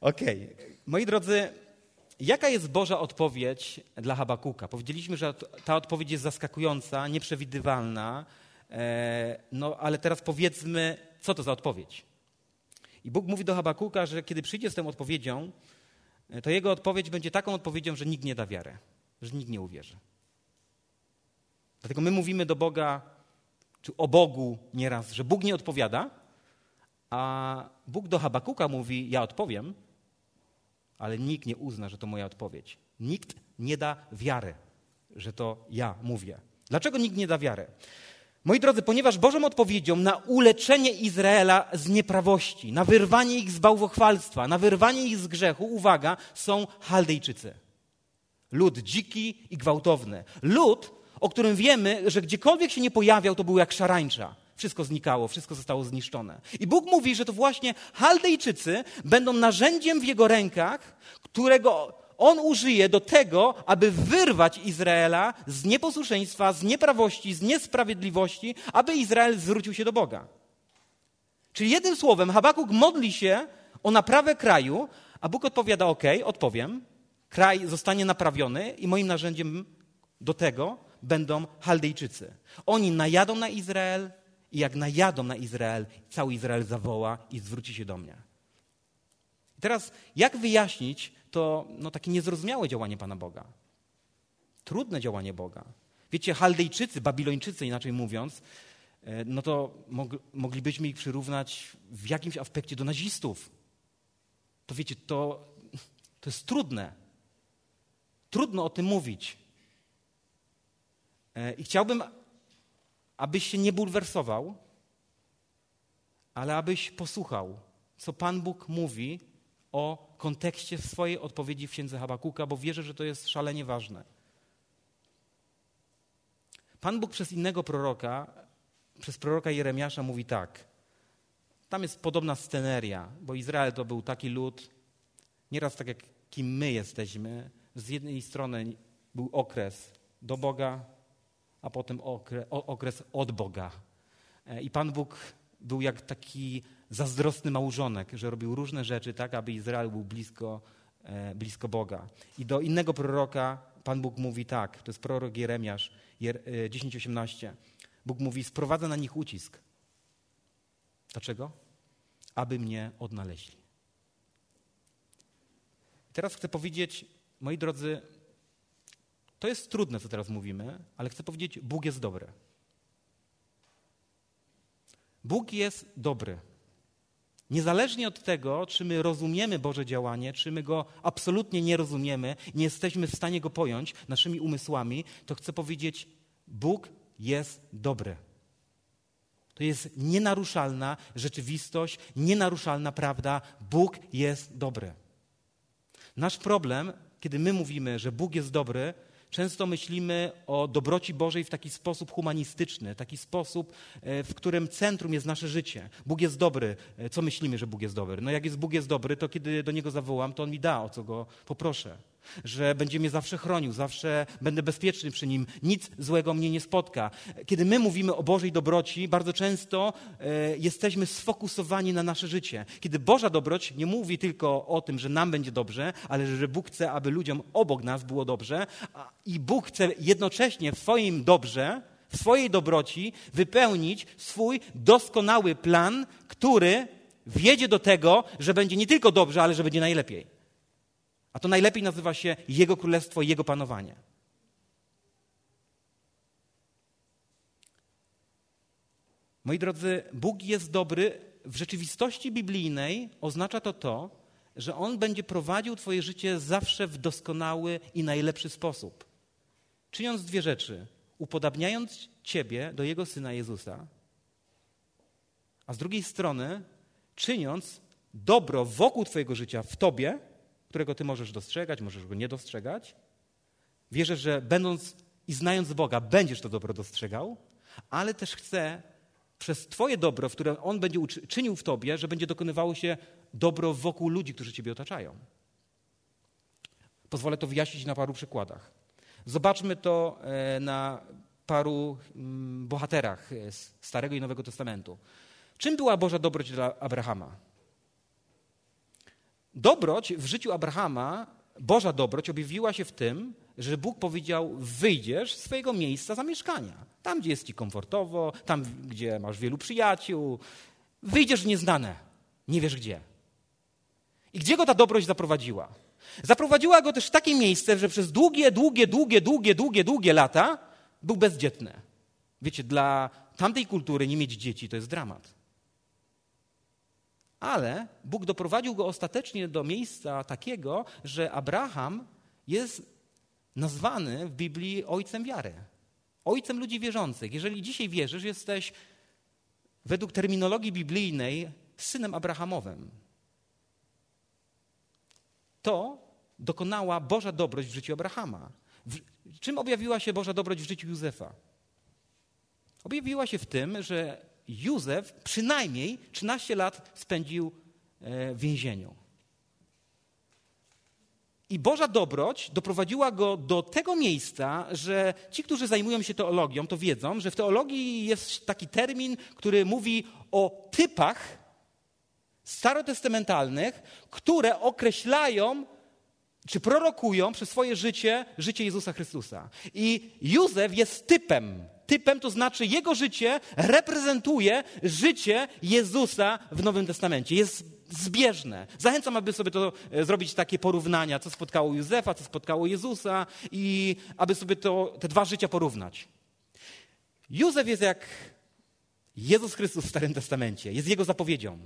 Okej. Okay. Moi drodzy, jaka jest Boża odpowiedź dla Habakuka? Powiedzieliśmy, że ta odpowiedź jest zaskakująca, nieprzewidywalna. E, no, ale teraz powiedzmy, co to za odpowiedź? I Bóg mówi do Habakuka, że kiedy przyjdzie z tą odpowiedzią, e, to jego odpowiedź będzie taką odpowiedzią, że nikt nie da wiarę, że nikt nie uwierzy. Dlatego my mówimy do Boga, czy o Bogu nieraz, że Bóg nie odpowiada, a Bóg do Habakuka mówi: Ja odpowiem, ale nikt nie uzna, że to moja odpowiedź. Nikt nie da wiary, że to ja mówię. Dlaczego nikt nie da wiary? Moi drodzy, ponieważ Bożą odpowiedzią na uleczenie Izraela z nieprawości, na wyrwanie ich z bałwochwalstwa, na wyrwanie ich z grzechu, uwaga, są Chaldejczycy. Lud dziki i gwałtowny. Lud, o którym wiemy, że gdziekolwiek się nie pojawiał, to był jak szarańcza. Wszystko znikało, wszystko zostało zniszczone. I Bóg mówi, że to właśnie Chaldejczycy będą narzędziem w jego rękach, którego on użyje do tego, aby wyrwać Izraela z nieposłuszeństwa, z nieprawości, z niesprawiedliwości, aby Izrael zwrócił się do Boga. Czyli jednym słowem, Habakuk modli się o naprawę kraju, a Bóg odpowiada: OK, odpowiem. Kraj zostanie naprawiony i moim narzędziem do tego będą Chaldejczycy. Oni najadą na Izrael i jak najadą na Izrael, cały Izrael zawoła i zwróci się do mnie. Teraz, jak wyjaśnić to no, takie niezrozumiałe działanie Pana Boga. Trudne działanie Boga. Wiecie, Chaldejczycy, Babilończycy inaczej mówiąc, e, no to moglibyśmy ich przyrównać w jakimś aspekcie do nazistów. To wiecie, to, to jest trudne. Trudno o tym mówić. E, I chciałbym, abyś się nie bulwersował, ale abyś posłuchał, co Pan Bóg mówi o kontekście swojej odpowiedzi w księdze Habakuka, bo wierzę, że to jest szalenie ważne. Pan Bóg przez innego proroka, przez proroka Jeremiasza mówi tak. Tam jest podobna sceneria, bo Izrael to był taki lud, nieraz tak jak kim my jesteśmy. Z jednej strony był okres do Boga, a potem okres, od Boga. E, I Pan Bóg był jak taki zazdrosny małżonek, że robił różne rzeczy tak, aby Izrael był blisko, e, blisko Boga. I do innego proroka Pan Bóg mówi tak, to jest prorok Jeremiasz 10:18. E, Bóg mówi: Sprowadzę na nich ucisk. Dlaczego? Aby mnie odnaleźli. Teraz chcę powiedzieć, moi drodzy, to jest trudne, co teraz mówimy, ale chcę powiedzieć, Bóg jest dobry. Bóg jest dobry. Niezależnie od tego, czy my rozumiemy Boże działanie, czy my go absolutnie nie rozumiemy, nie jesteśmy w stanie go pojąć naszymi umysłami, to chcę powiedzieć, Bóg jest dobry. To jest nienaruszalna rzeczywistość, nienaruszalna prawda. Bóg jest dobry. Nasz problem, kiedy my mówimy, że Bóg jest dobry, Często myślimy o dobroci Bożej w taki sposób humanistyczny, taki sposób, e, w którym centrum jest nasze życie. Bóg jest dobry. E, co myślimy, że Bóg jest dobry? No jak jest Bóg jest dobry, to kiedy do Niego zawołam, to On mi da, o co Go poproszę że będzie mnie zawsze chronił, zawsze będę bezpieczny przy nim, nic złego mnie nie spotka. Kiedy my mówimy o Bożej dobroci, bardzo często e, jesteśmy sfokusowani na nasze życie. Kiedy Boża dobroć nie mówi tylko o tym, że nam będzie dobrze, ale że Bóg chce, aby ludziom obok nas było dobrze a, i Bóg chce jednocześnie w swoim dobrze, w swojej dobroci wypełnić swój doskonały plan, który wiedzie do tego, że będzie nie tylko dobrze, ale że będzie najlepiej. A to najlepiej nazywa się Jego królestwo i Jego panowanie. Moi drodzy, Bóg jest dobry. W rzeczywistości biblijnej oznacza to to, że On będzie prowadził Twoje życie zawsze w doskonały i najlepszy sposób. Czyniąc dwie rzeczy: upodabniając Ciebie do Jego syna Jezusa, a z drugiej strony czyniąc dobro wokół Twojego życia w Tobie którego ty możesz dostrzegać, możesz go nie dostrzegać. Wierzę, że będąc i znając Boga, będziesz to dobro dostrzegał, ale też chcę przez Twoje dobro, które On będzie czynił w Tobie, że będzie dokonywało się dobro wokół ludzi, którzy Ciebie otaczają. Pozwolę to wyjaśnić na paru przykładach. Zobaczmy to e, na paru mm, bohaterach z Starego i Nowego Testamentu. Czym była Boża dobroć dla Abrahama? Dobroć w życiu Abrahama, Boża dobroć objawiła się w tym, że Bóg powiedział: wyjdziesz z swojego miejsca zamieszkania. Tam, gdzie jest ci komfortowo, tam, gdzie masz wielu przyjaciół. Wyjdziesz w nieznane. Nie wiesz gdzie. I gdzie go ta dobroć zaprowadziła? Zaprowadziła go też w takie miejsce, że przez długie, długie, długie, długie, długie, długie lata był bezdzietny. Wiecie, dla tamtej kultury nie mieć dzieci to jest dramat. Ale Bóg doprowadził go ostatecznie do miejsca takiego, że Abraham jest nazwany w Biblii ojcem wiary. Ojcem ludzi wierzących. Jeżeli dzisiaj wierzysz, jesteś według terminologii biblijnej synem Abrahamowym. To dokonała Boża dobroć w życiu Abrahama. W, czym objawiła się Boża dobroć w życiu Józefa? Objawiła się w tym, że Józef przynajmniej 13 lat spędził e, w więzieniu. I Boża dobroć doprowadziła go do tego miejsca, że ci, którzy zajmują się teologią, to wiedzą, że w teologii jest taki termin, który mówi o typach starotestamentalnych, które określają czy prorokują przez swoje życie życie Jezusa Chrystusa. I Józef jest typem. Typem to znaczy jego życie reprezentuje życie Jezusa w Nowym Testamencie. Jest zbieżne. Zachęcam, aby sobie to e, zrobić takie porównania, co spotkało Józefa, co spotkało Jezusa i aby sobie to, te dwa życia porównać. Józef jest jak Jezus Chrystus w Starym Testamencie. Jest jego zapowiedzią.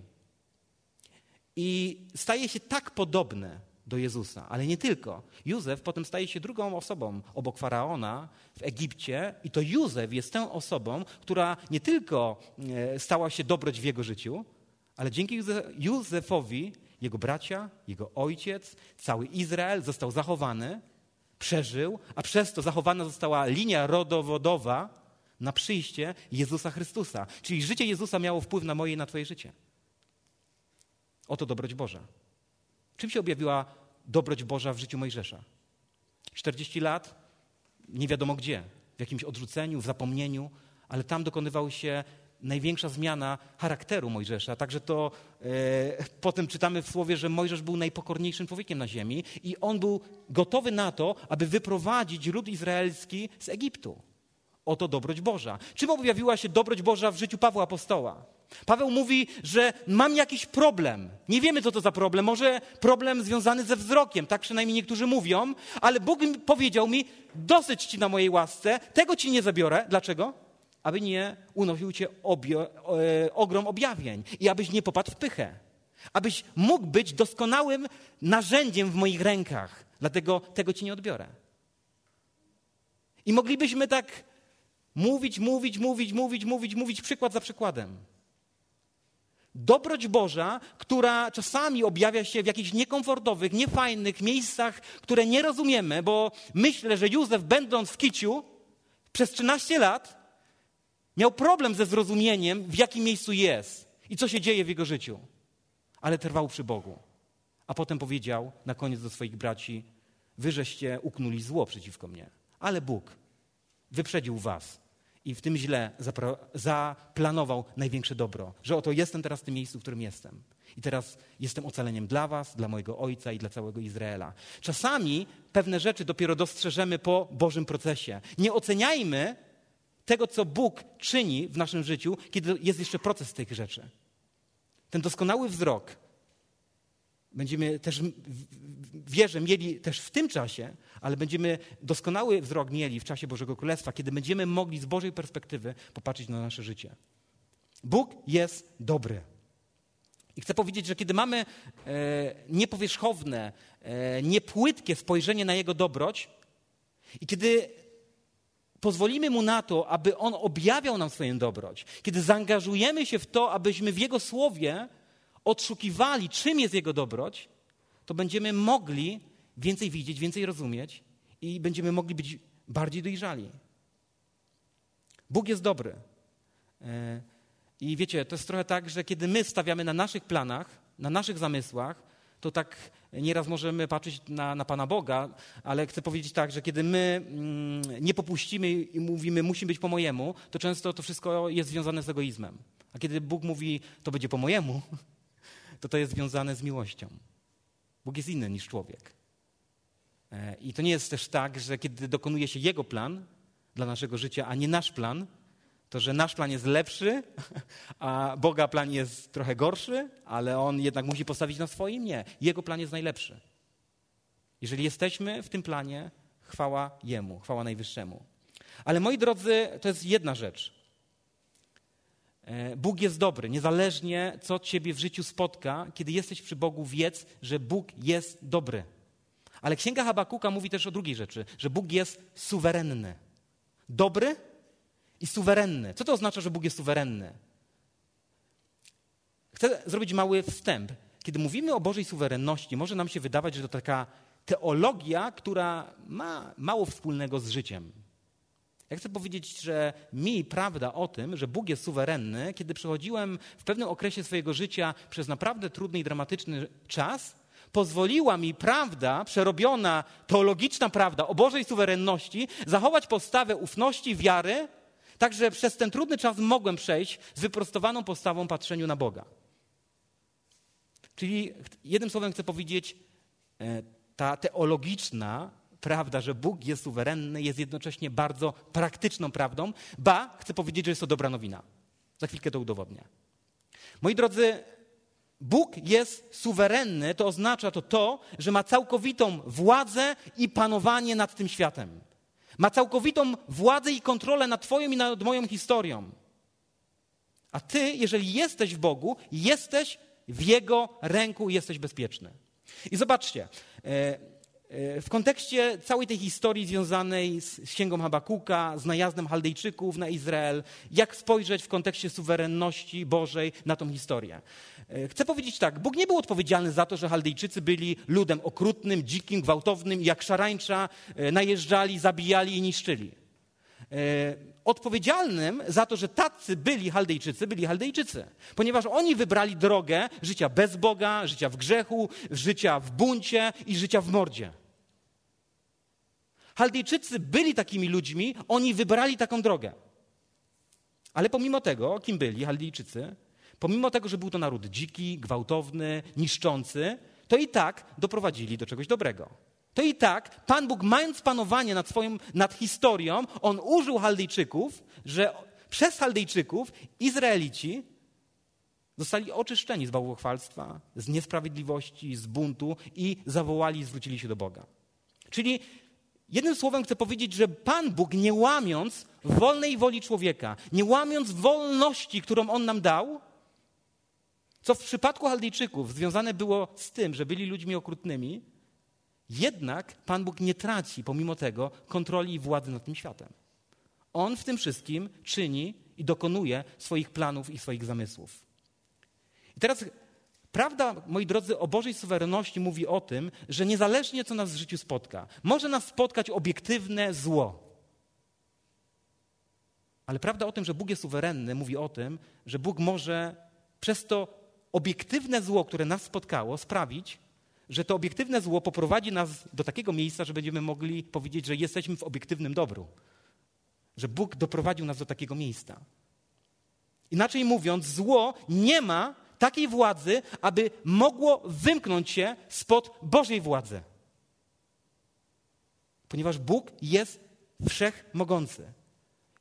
I staje się tak podobny do Jezusa, ale nie tylko. Józef potem staje się drugą osobą obok faraona w Egipcie, i to Józef jest tą osobą, która nie tylko e, stała się dobroć w jego życiu, ale dzięki Józefowi jego bracia, jego ojciec, cały Izrael został zachowany, przeżył, a przez to zachowana została linia rodowodowa na przyjście Jezusa Chrystusa. Czyli życie Jezusa miało wpływ na moje i na Twoje życie. Oto dobroć Boża. Czym się objawiła dobroć Boża w życiu Mojżesza? 40 lat, nie wiadomo gdzie, w jakimś odrzuceniu, w zapomnieniu, ale tam dokonywał się największa zmiana charakteru Mojżesza. Także to e, potem czytamy w słowie, że Mojżesz był najpokorniejszym człowiekiem na ziemi i on był gotowy na to, aby wyprowadzić lud izraelski z Egiptu. Oto dobroć Boża. Czym objawiła się dobroć Boża w życiu Pawła Apostoła? Paweł mówi, że mam jakiś problem. Nie wiemy, co to za problem. Może problem związany ze wzrokiem, tak przynajmniej niektórzy mówią, ale Bóg powiedział mi: dosyć ci na mojej łasce, tego ci nie zabiorę. Dlaczego? Aby nie unosił cię obio, e, ogrom objawień i abyś nie popadł w pychę. Abyś mógł być doskonałym narzędziem w moich rękach. Dlatego tego ci nie odbiorę. I moglibyśmy tak mówić, mówić, mówić, mówić, mówić, mówić, przykład za przykładem. Dobroć Boża, która czasami objawia się w jakichś niekomfortowych, niefajnych miejscach, które nie rozumiemy, bo myślę, że Józef, będąc w Kiciu przez 13 lat, miał problem ze zrozumieniem, w jakim miejscu jest i co się dzieje w jego życiu. Ale trwał przy Bogu. A potem powiedział na koniec do swoich braci: Wy żeście uknuli zło przeciwko mnie, ale Bóg wyprzedził was i w tym źle zaplanował największe dobro. Że oto jestem teraz w tym miejscu, w którym jestem. I teraz jestem ocaleniem dla was, dla mojego ojca i dla całego Izraela. Czasami pewne rzeczy dopiero dostrzeżemy po Bożym procesie. Nie oceniajmy tego, co Bóg czyni w naszym życiu, kiedy jest jeszcze proces tych rzeczy. Ten doskonały wzrok będziemy też, wierzę, mieli też w tym czasie, ale będziemy doskonały wzrok mieli w czasie Bożego Królestwa, kiedy będziemy mogli z Bożej perspektywy popatrzeć na nasze życie. Bóg jest dobry. I chcę powiedzieć, że kiedy mamy e, niepowierzchowne, e, niepłytkie spojrzenie na Jego dobroć i kiedy pozwolimy Mu na to, aby On objawiał nam swoją dobroć, kiedy zaangażujemy się w to, abyśmy w Jego Słowie odszukiwali, czym jest Jego dobroć, to będziemy mogli więcej widzieć, więcej rozumieć i będziemy mogli być bardziej dojrzali. Bóg jest dobry. E, I wiecie, to jest trochę tak, że kiedy my stawiamy na naszych planach, na naszych zamysłach, to tak nieraz możemy patrzeć na, na Pana Boga, ale chcę powiedzieć tak, że kiedy my mm, nie popuścimy i mówimy, musi być po mojemu, to często to wszystko jest związane z egoizmem. A kiedy Bóg mówi, to będzie po mojemu, <laughs> to to jest związane z miłością. Bóg jest inny niż człowiek. E, I to nie jest też tak, że kiedy dokonuje się Jego plan dla naszego życia, a nie nasz plan, to że nasz plan jest lepszy, <laughs> a Boga plan jest trochę gorszy, ale On jednak musi postawić na swoim? Nie. Jego plan jest najlepszy. Jeżeli jesteśmy w tym planie, chwała Jemu, chwała Najwyższemu. Ale moi drodzy, to jest jedna rzecz. E, Bóg jest dobry, niezależnie co ciebie w życiu spotka, kiedy jesteś przy Bogu, wiedz, że Bóg jest dobry. Ale Księga Habakuka mówi też o drugiej rzeczy, że Bóg jest suwerenny. Dobry i suwerenny. Co to oznacza, że Bóg jest suwerenny? Chcę zrobić mały wstęp. Kiedy mówimy o Bożej suwerenności, może nam się wydawać, że to taka teologia, która ma mało wspólnego z życiem. Ja chcę powiedzieć, że mi prawda o tym, że Bóg jest suwerenny, kiedy przechodziłem w pewnym okresie swojego życia przez naprawdę trudny i dramatyczny czas, pozwoliła mi prawda, przerobiona teologiczna prawda o Bożej suwerenności, zachować postawę ufności, wiary, tak że przez ten trudny czas mogłem przejść z wyprostowaną postawą patrzeniu na Boga. Czyli jednym słowem chcę powiedzieć, e, ta teologiczna prawda, że Bóg jest suwerenny, jest jednocześnie bardzo praktyczną prawdą, ba, chcę powiedzieć, że jest to dobra nowina. Za chwilkę to udowodnię. Moi drodzy, Bóg jest suwerenny, to oznacza to to, że ma całkowitą władzę i panowanie nad tym światem. Ma całkowitą władzę i kontrolę nad Twoją i nad moją historią. A Ty, jeżeli jesteś w Bogu, jesteś w Jego ręku i jesteś bezpieczny. I zobaczcie, e, w kontekście całej tej historii związanej z księgą Habakuka, z najazdem Chaldejczyków na Izrael, jak spojrzeć w kontekście suwerenności Bożej na tą historię. E, chcę powiedzieć tak, Bóg nie był odpowiedzialny za to, że Chaldejczycy byli ludem okrutnym, dzikim, gwałtownym, jak szarańcza najeżdżali, zabijali i niszczyli. Odpowiedzialnym za to, że tacy byli Chaldejczycy, byli Chaldejczycy, ponieważ oni wybrali drogę życia bez Boga, życia w grzechu, życia w buncie i życia w mordzie. Chaldejczycy byli takimi ludźmi, oni wybrali taką drogę. Ale pomimo tego, kim byli Chaldejczycy, pomimo tego, że był to naród dziki, gwałtowny, niszczący, to i tak doprowadzili do czegoś dobrego to i tak Pan Bóg, mając panowanie nad, swoją, nad historią, on użył Chaldejczyków, że przez Chaldejczyków Izraelici zostali oczyszczeni z bałwochwalstwa, z niesprawiedliwości, z buntu i zawołali zwrócili się do Boga. Czyli jednym słowem chcę powiedzieć, że Pan Bóg, nie łamiąc wolnej woli człowieka, nie łamiąc wolności, którą On nam dał, co w przypadku Chaldejczyków związane było z tym, że byli ludźmi okrutnymi, jednak Pan Bóg nie traci pomimo tego kontroli i władzy nad tym światem. On w tym wszystkim czyni i dokonuje swoich planów i swoich zamysłów. I teraz prawda, moi drodzy, o Bożej suwerenności mówi o tym, że niezależnie co nas w życiu spotka, może nas spotkać obiektywne zło. Ale prawda o tym, że Bóg jest suwerenny, mówi o tym, że Bóg może przez to obiektywne zło, które nas spotkało, sprawić, że to obiektywne zło poprowadzi nas do takiego miejsca, że będziemy mogli powiedzieć, że jesteśmy w obiektywnym dobru. Że Bóg doprowadził nas do takiego miejsca. Inaczej mówiąc, zło nie ma takiej władzy, aby mogło wymknąć się spod Bożej władzy. Ponieważ Bóg jest wszechmogący.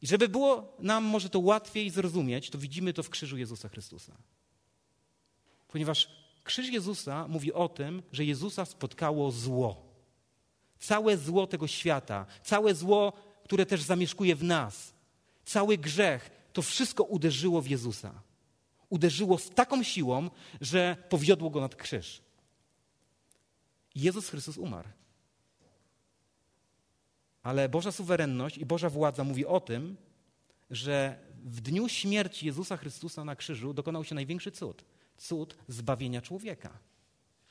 I żeby było nam może to łatwiej zrozumieć, to widzimy to w krzyżu Jezusa Chrystusa. Ponieważ Krzyż Jezusa mówi o tym, że Jezusa spotkało zło. Całe zło tego świata, całe zło, które też zamieszkuje w nas, cały grzech, to wszystko uderzyło w Jezusa. Uderzyło z taką siłą, że powiodło go nad krzyż. Jezus Chrystus umarł. Ale Boża suwerenność i Boża władza mówi o tym, że w dniu śmierci Jezusa Chrystusa na krzyżu dokonał się największy cud cud zbawienia człowieka,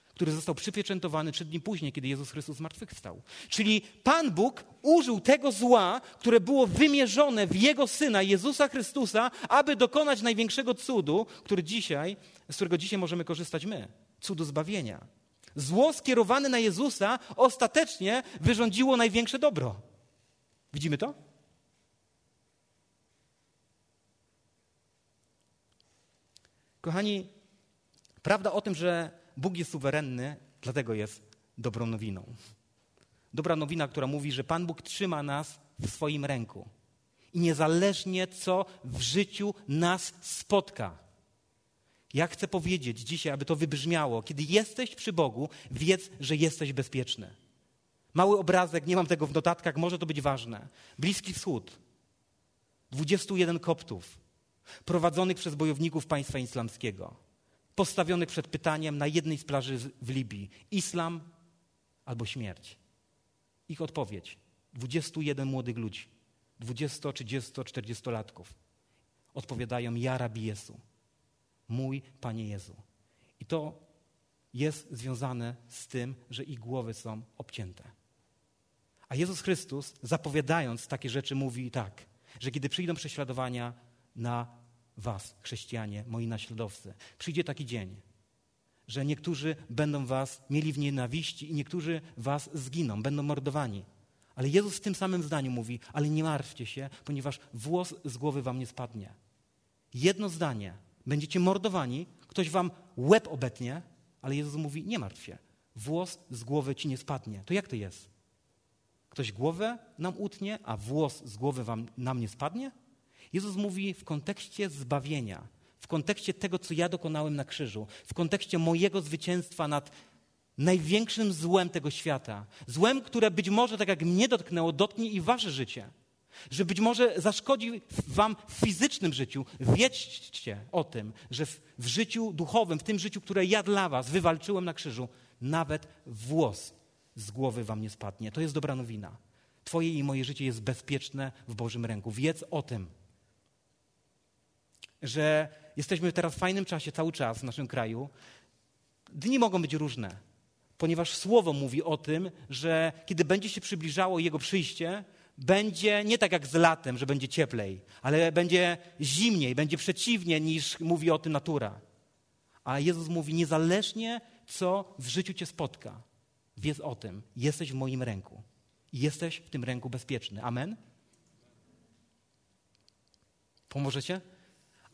który został przypieczętowany trzy dni później, kiedy Jezus Chrystus zmartwychwstał. Czyli Pan Bóg użył tego zła, które było wymierzone w Jego Syna, Jezusa Chrystusa, aby dokonać największego cudu, który dzisiaj, z którego dzisiaj możemy korzystać my. Cudu zbawienia. Zło skierowane na Jezusa ostatecznie wyrządziło największe dobro. Widzimy to? Kochani, Prawda o tym, że Bóg jest suwerenny, dlatego jest dobrą nowiną. Dobra nowina, która mówi, że Pan Bóg trzyma nas w swoim ręku. I niezależnie co w życiu nas spotka. Ja chcę powiedzieć dzisiaj, aby to wybrzmiało, kiedy jesteś przy Bogu, wiedz, że jesteś bezpieczny. Mały obrazek, nie mam tego w notatkach, może to być ważne. Bliski Wschód. 21 koptów prowadzonych przez bojowników państwa islamskiego, postawionych przed pytaniem na jednej z plaży w Libii: islam albo śmierć. Ich odpowiedź: 21 młodych ludzi, 20, 30, 40-latków odpowiadają: Ja, Rabi Jezu, mój Panie Jezu. I to jest związane z tym, że ich głowy są obcięte. A Jezus Chrystus, zapowiadając takie rzeczy, mówi tak, że kiedy przyjdą prześladowania na was, chrześcijanie, moi naśladowcy, przyjdzie taki dzień, że niektórzy będą was mieli w nienawiści i niektórzy was zginą, będą mordowani. Ale Jezus w tym samym zdaniu mówi, ale nie martwcie się, ponieważ włos z głowy wam nie spadnie. Jedno zdanie. Będziecie mordowani, ktoś wam łeb obetnie, ale Jezus mówi, nie martw się, włos z głowy ci nie spadnie. To jak to jest? Ktoś głowę nam utnie, a włos z głowy wam, nam nie spadnie? Jezus mówi w kontekście zbawienia, w kontekście tego, co ja dokonałem na krzyżu, w kontekście mojego zwycięstwa nad największym złem tego świata. Złem, które być może, tak jak mnie dotknęło, dotknie i wasze życie. Że być może zaszkodzi wam w fizycznym życiu. Wiedzcie o tym, że w, w życiu duchowym, w tym życiu, które ja dla was wywalczyłem na krzyżu, nawet włos z głowy wam nie spadnie. To jest dobra nowina. Twoje i moje życie jest bezpieczne w Bożym ręku. Wiedz o tym. Że jesteśmy teraz w fajnym czasie cały czas w naszym kraju. Dni mogą być różne, ponieważ Słowo mówi o tym, że kiedy będzie się przybliżało Jego przyjście, będzie nie tak jak z latem, że będzie cieplej, ale będzie zimniej, będzie przeciwnie niż mówi o tym natura. A Jezus mówi, niezależnie co w życiu cię spotka, wiedz o tym, jesteś w moim ręku. I jesteś w tym ręku bezpieczny. Amen? Pomożecie?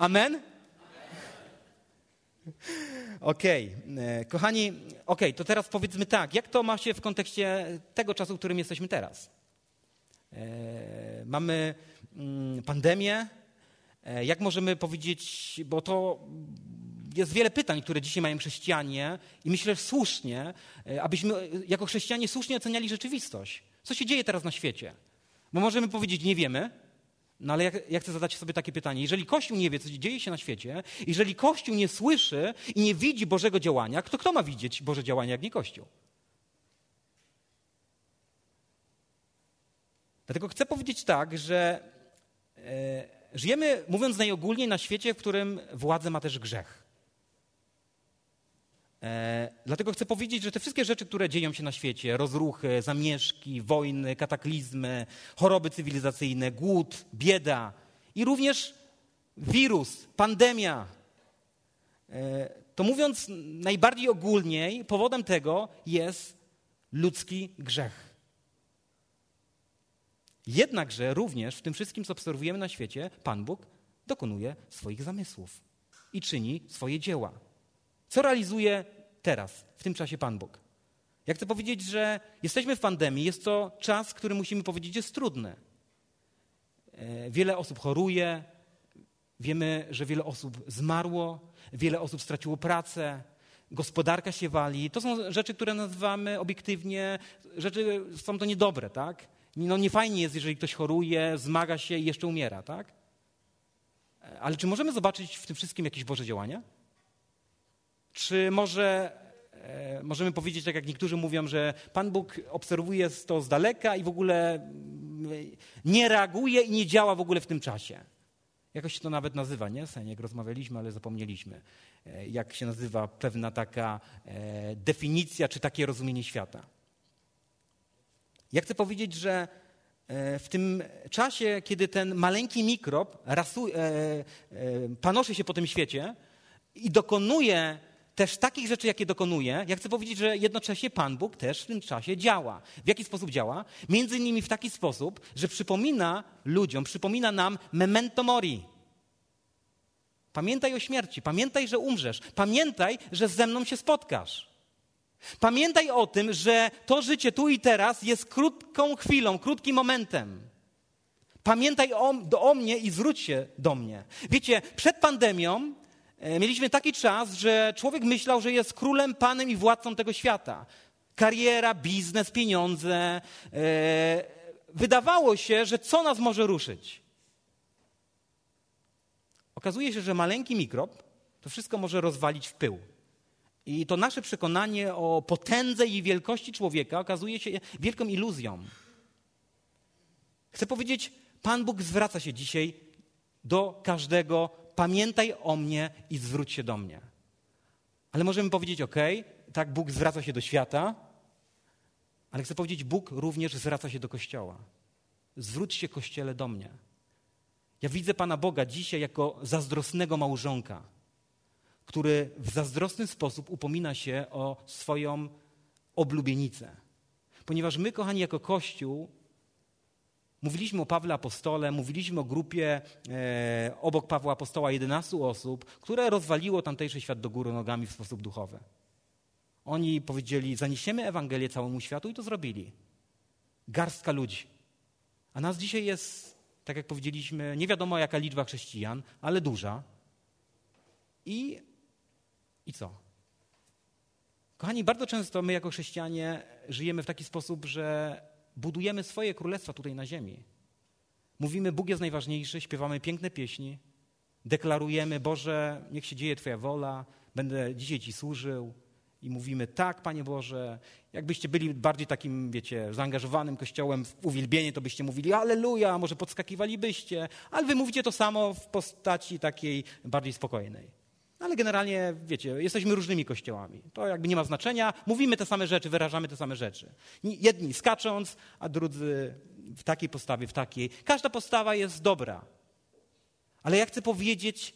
Amen? Okej, okay. E, kochani, okej, okay, to teraz powiedzmy tak, jak to ma się w kontekście tego czasu, w którym jesteśmy teraz? E, mamy mm, pandemię. E, jak możemy powiedzieć, bo to jest wiele pytań, które dzisiaj mają chrześcijanie i myślę że słusznie, abyśmy jako chrześcijanie słusznie oceniali rzeczywistość. Co się dzieje teraz na świecie? Bo możemy powiedzieć, nie wiemy, no ale ja, ja, chcę zadać sobie takie pytanie. Jeżeli Kościół nie wie, co dzieje się na świecie, jeżeli Kościół nie słyszy i nie widzi Bożego działania, to kto ma widzieć Boże działania, jak nie Kościół? Dlatego chcę powiedzieć tak, że e, żyjemy, mówiąc najogólniej, na świecie, w którym władzę ma też grzech. E, dlatego chcę powiedzieć, że te wszystkie rzeczy, które dzieją się na świecie, rozruchy, zamieszki, wojny, kataklizmy, choroby cywilizacyjne, głód, bieda i również wirus, pandemia, e, to mówiąc najbardziej ogólniej, powodem tego jest ludzki grzech. Jednakże również w tym wszystkim, co obserwujemy na świecie, Pan Bóg dokonuje swoich zamysłów i czyni swoje dzieła. Co realizuje teraz, w tym czasie Pan Bóg? Ja chcę powiedzieć, że jesteśmy w pandemii, jest to czas, który musimy powiedzieć jest trudny. E, wiele osób choruje, wiemy, że wiele osób zmarło, wiele osób straciło pracę, gospodarka się wali. To są rzeczy, które nazywamy obiektywnie, rzeczy są to niedobre, tak? No nie fajnie jest, jeżeli ktoś choruje, zmaga się i jeszcze umiera, tak? Ale czy możemy zobaczyć w tym wszystkim jakieś Boże działania? Czy może e, możemy powiedzieć, tak jak niektórzy mówią, że Pan Bóg obserwuje to z daleka i w ogóle mm, nie reaguje i nie działa w ogóle w tym czasie? Jakoś się to nawet nazywa, nie? Sen, jak rozmawialiśmy, ale zapomnieliśmy. E, jak się nazywa pewna taka e, definicja, czy takie rozumienie świata. Ja chcę powiedzieć, że w tym czasie, kiedy ten maleńki mikrob rasu, e, e, panoszy się po tym świecie i dokonuje też takich rzeczy, jakie dokonuje, ja chcę powiedzieć, że jednocześnie Pan Bóg też w tym czasie działa. W jaki sposób działa? Między innymi w taki sposób, że przypomina ludziom, przypomina nam memento mori. Pamiętaj o śmierci, pamiętaj, że umrzesz, pamiętaj, że ze mną się spotkasz. Pamiętaj o tym, że to życie tu i teraz jest krótką chwilą, krótkim momentem. Pamiętaj o, o mnie i zwróć się do mnie. Wiecie, przed pandemią mieliśmy taki czas, że człowiek myślał, że jest królem, panem i władcą tego świata. Kariera, biznes, pieniądze. E, wydawało się, że co nas może ruszyć? okazuje się, że maleńki mikrob to wszystko może rozwalić w pył. I to nasze przekonanie o potędze i wielkości człowieka okazuje się wielką iluzją. Chcę powiedzieć, Pan Bóg zwraca się dzisiaj do każdego: pamiętaj o mnie i zwróć się do mnie. Ale możemy powiedzieć: OK, tak, Bóg zwraca się do świata, ale chcę powiedzieć, Bóg również zwraca się do Kościoła. Zwróć się, Kościele, do mnie. Ja widzę Pana Boga dzisiaj jako zazdrosnego małżonka, który w zazdrosny sposób upomina się o swoją oblubienicę. Ponieważ my, kochani, jako Kościół, mówiliśmy o Pawle Apostole, mówiliśmy o grupie e, obok Pawła Apostoła 11 osób, które rozwaliło tamtejszy świat do góry nogami w sposób duchowy. Oni powiedzieli, zaniesiemy Ewangelię całemu światu i to zrobili. Garstka ludzi. A nas dzisiaj jest, tak jak powiedzieliśmy, nie wiadomo jaka liczba chrześcijan, ale duża. I, i co? Kochani, bardzo często my jako chrześcijanie żyjemy w taki sposób, że budujemy swoje królestwa tutaj na ziemi. Mówimy, Bóg jest najważniejszy, śpiewamy piękne pieśni, deklarujemy, Boże, niech się dzieje Twoja wola, będę dzisiaj Ci służył, i mówimy tak, Panie Boże. Jakbyście byli bardziej takim, wiecie, zaangażowanym kościołem w uwielbienie, to byście mówili Aleluja, może podskakiwalibyście, ale wy mówicie to samo w postaci takiej bardziej spokojnej. Ale generalnie, wiecie, jesteśmy różnymi kościołami. To jakby nie ma znaczenia. Mówimy te same rzeczy, wyrażamy te same rzeczy. Jedni skacząc, a drudzy w takiej postawie, w takiej. Każda postawa jest dobra. Ale ja chcę powiedzieć,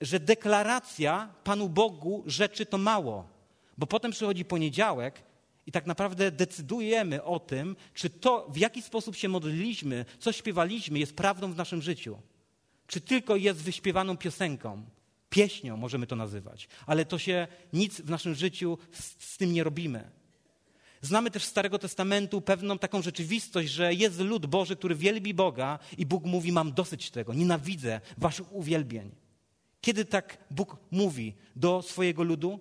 że deklaracja Panu Bogu rzeczy to mało. Bo potem przychodzi poniedziałek i tak naprawdę decydujemy o tym, czy to, w jaki sposób się modliliśmy, co śpiewaliśmy, jest prawdą w naszym życiu. Czy tylko jest wyśpiewaną piosenką, pieśnią możemy to nazywać, ale to się nic w naszym życiu z, z tym nie robimy. Znamy też z Starego Testamentu pewną taką rzeczywistość, że jest lud Boży, który wielbi Boga i Bóg mówi: Mam dosyć tego, nienawidzę waszych uwielbień. Kiedy tak Bóg mówi do swojego ludu?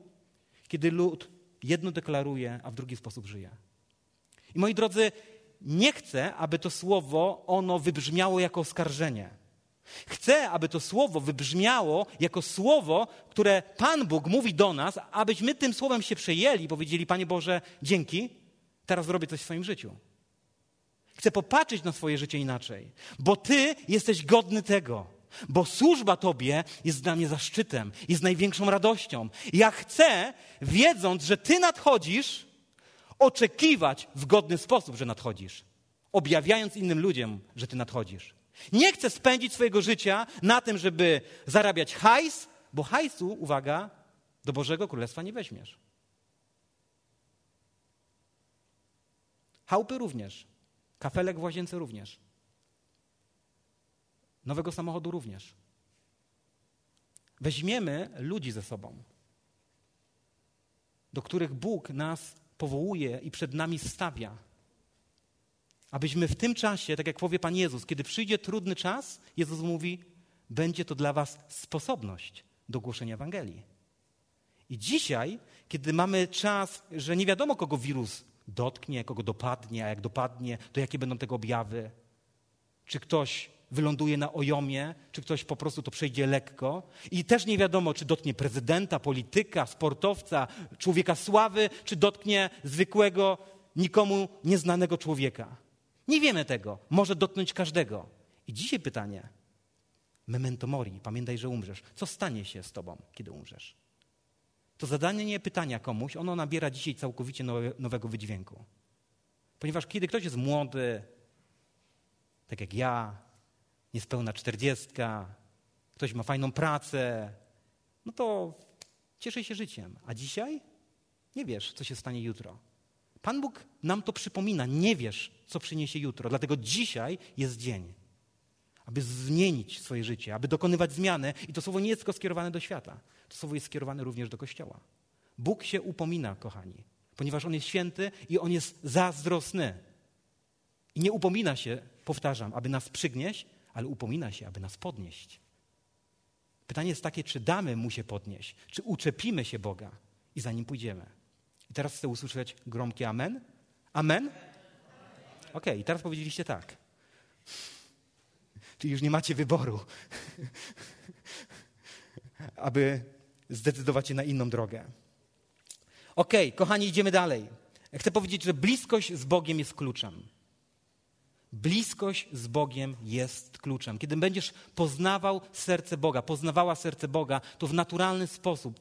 kiedy lud jedno deklaruje, a w drugi sposób żyje. I moi drodzy, nie chcę, aby to słowo ono wybrzmiało jako oskarżenie. Chcę, aby to słowo wybrzmiało jako słowo, które Pan Bóg mówi do nas, abyśmy tym słowem się przejęli powiedzieli: Panie Boże, dzięki, teraz zrobię coś w swoim życiu. Chcę popatrzeć na swoje życie inaczej, bo Ty jesteś godny tego bo służba Tobie jest dla mnie zaszczytem, jest największą radością. Ja chcę, wiedząc, że Ty nadchodzisz, oczekiwać w godny sposób, że nadchodzisz, objawiając innym ludziom, że Ty nadchodzisz. Nie chcę spędzić swojego życia na tym, żeby zarabiać hajs, bo hajsu, uwaga, do Bożego Królestwa nie weźmiesz. Chałupy również, kafelek w łazience również. Nowego samochodu również. Weźmiemy ludzi ze sobą, do których Bóg nas powołuje i przed nami stawia. Abyśmy w tym czasie, tak jak powie Pan Jezus, kiedy przyjdzie trudny czas, Jezus mówi, będzie to dla Was sposobność do głoszenia Ewangelii. I dzisiaj, kiedy mamy czas, że nie wiadomo, kogo wirus dotknie, kogo dopadnie, a jak dopadnie, to jakie będą tego objawy, czy ktoś wyląduje na ojomie, czy ktoś po prostu to przejdzie lekko. I też nie wiadomo, czy dotknie prezydenta, polityka, sportowca, człowieka sławy, czy dotknie zwykłego, nikomu nieznanego człowieka. Nie wiemy tego. Może dotknąć każdego. I dzisiaj pytanie. Memento mori, pamiętaj, że umrzesz. Co stanie się z tobą, kiedy umrzesz? To zadanie pytania komuś, ono nabiera dzisiaj całkowicie nowego wydźwięku. Ponieważ kiedy ktoś jest młody, tak jak ja, niespełna czterdziestka, ktoś ma fajną pracę, no to cieszy się życiem. A dzisiaj nie wiesz, co się stanie jutro. Pan Bóg nam to przypomina. Nie wiesz, co przyniesie jutro. Dlatego dzisiaj jest dzień, aby zmienić swoje życie, aby dokonywać zmiany. I to słowo nie jest tylko skierowane do świata. To słowo jest skierowane również do Kościoła. Bóg się upomina, kochani, ponieważ On jest święty i On jest zazdrosny. I nie upomina się, powtarzam, aby nas przygnieść, ale upomina się, aby nas podnieść. Pytanie jest takie, czy damy mu się podnieść, czy uczepimy się Boga i za nim pójdziemy. I teraz chcę usłyszeć gromkie amen. Amen? Okej, i teraz powiedzieliście tak. Czyli już nie macie wyboru. <laughs> aby zdecydować się na inną drogę. Okej, kochani, idziemy dalej. Chcę powiedzieć, że bliskość z Bogiem jest kluczem. Bliskość z Bogiem jest kluczem. Kiedy będziesz poznawał serce Boga, poznawała serce Boga, to w naturalny sposób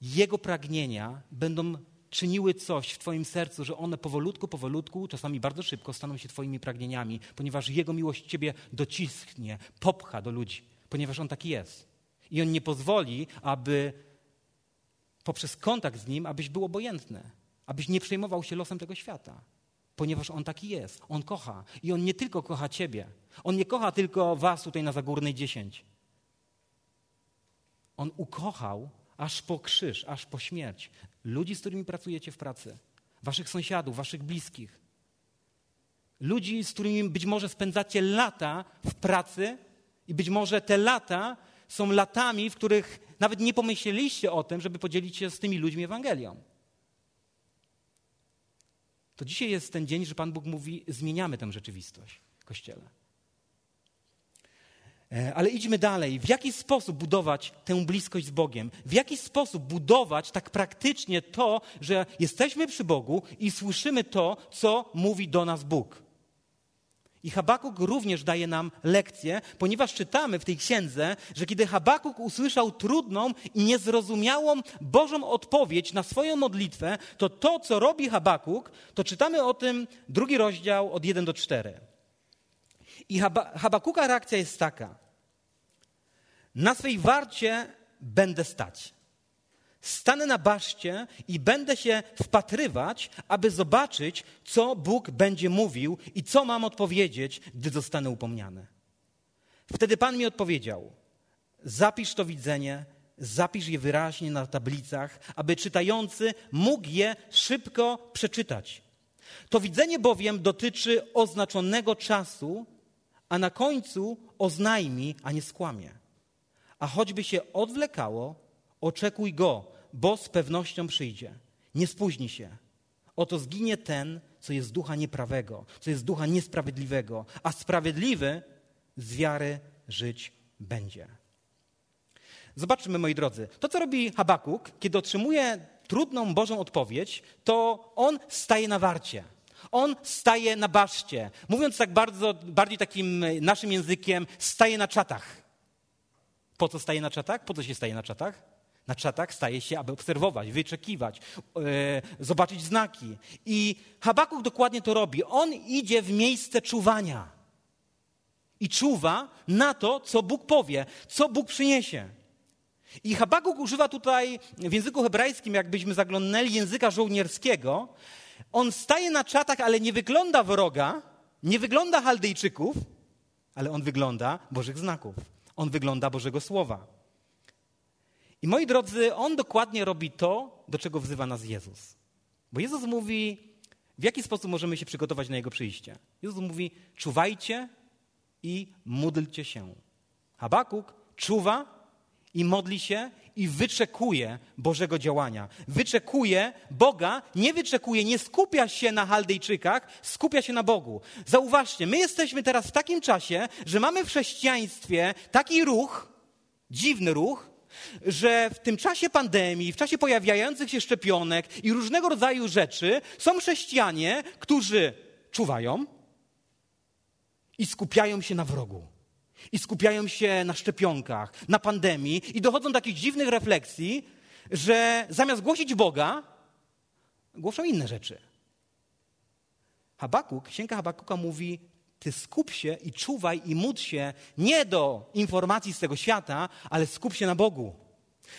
Jego pragnienia będą czyniły coś w Twoim sercu, że one powolutku, powolutku, czasami bardzo szybko staną się Twoimi pragnieniami, ponieważ Jego miłość Ciebie docisknie, popcha do ludzi, ponieważ On taki jest. I On nie pozwoli, aby poprzez kontakt z Nim, abyś był obojętny, abyś nie przejmował się losem tego świata ponieważ On taki jest. On kocha. I On nie tylko kocha Ciebie. On nie kocha tylko Was tutaj na Zagórnej 10. On ukochał aż po krzyż, aż po śmierć. Ludzi, z którymi pracujecie w pracy. Waszych sąsiadów, Waszych bliskich. Ludzi, z którymi być może spędzacie lata w pracy i być może te lata są latami, w których nawet nie pomyśleliście o tym, żeby podzielić się z tymi ludźmi Ewangelią to dzisiaj jest ten dzień, że Pan Bóg mówi: zmieniamy tę rzeczywistość kościele. E, ale idźmy dalej. W jaki sposób budować tę bliskość z Bogiem? W jaki sposób budować tak praktycznie to, że jesteśmy przy Bogu i słyszymy to, co mówi do nas Bóg? I Habakuk również daje nam lekcję, ponieważ czytamy w tej księdze, że kiedy Habakuk usłyszał trudną i niezrozumiałą Bożą odpowiedź na swoją modlitwę, to to, co robi Habakuk, to czytamy o tym drugi rozdział od 1 do 4. I Habakuka reakcja jest taka. Na swej warcie będę stać. Stanę na baszcie i będę się wpatrywać, aby zobaczyć, co Bóg będzie mówił i co mam odpowiedzieć, gdy zostanę upomniany. Wtedy Pan mi odpowiedział: Zapisz to widzenie, zapisz je wyraźnie na tablicach, aby czytający mógł je szybko przeczytać. To widzenie bowiem dotyczy oznaczonego czasu, a na końcu oznajmi, a nie skłamie. A choćby się odwlekało, Oczekuj go, bo z pewnością przyjdzie. Nie spóźni się. Oto zginie ten, co jest ducha nieprawego, co jest ducha niesprawiedliwego, a sprawiedliwy z wiary żyć będzie. Zobaczmy, moi drodzy, to co robi Habakuk, kiedy otrzymuje trudną Bożą odpowiedź, to on staje na warcie. On staje na baszcie. Mówiąc tak bardzo, bardziej takim naszym językiem, staje na czatach. Po co staje na czatach? Po co się staje na czatach? Na czatach staje się, aby obserwować, wyczekiwać, yy, zobaczyć znaki. I Habakuk dokładnie to robi. On idzie w miejsce czuwania i czuwa na to, co Bóg powie, co Bóg przyniesie. I Habakuk używa tutaj w języku hebrajskim, jakbyśmy zaglądnęli języka żołnierskiego. On staje na czatach, ale nie wygląda wroga, nie wygląda Chaldejczyków, ale on wygląda Bożych znaków. On wygląda Bożego Słowa. I moi drodzy, on dokładnie robi to, do czego wzywa nas Jezus. Bo Jezus mówi, w jaki sposób możemy się przygotować na Jego przyjście. Jezus mówi, czuwajcie i módlcie się. Habakuk czuwa i modli się i wyczekuje Bożego działania. Wyczekuje Boga, nie wyczekuje, nie skupia się na Chaldejczykach, skupia się na Bogu. Zauważcie, my jesteśmy teraz w takim czasie, że mamy w chrześcijaństwie taki ruch, dziwny ruch, że w tym czasie pandemii, w czasie pojawiających się szczepionek i różnego rodzaju rzeczy są chrześcijanie, którzy czuwają i skupiają się na wrogu. I skupiają się na szczepionkach, na pandemii i dochodzą do takich dziwnych refleksji, że zamiast głosić Boga, głoszą inne rzeczy. Habakuk, księga Habakuka mówi, ty skup się i czuwaj i módl się nie do informacji z tego świata, ale skup się na Bogu.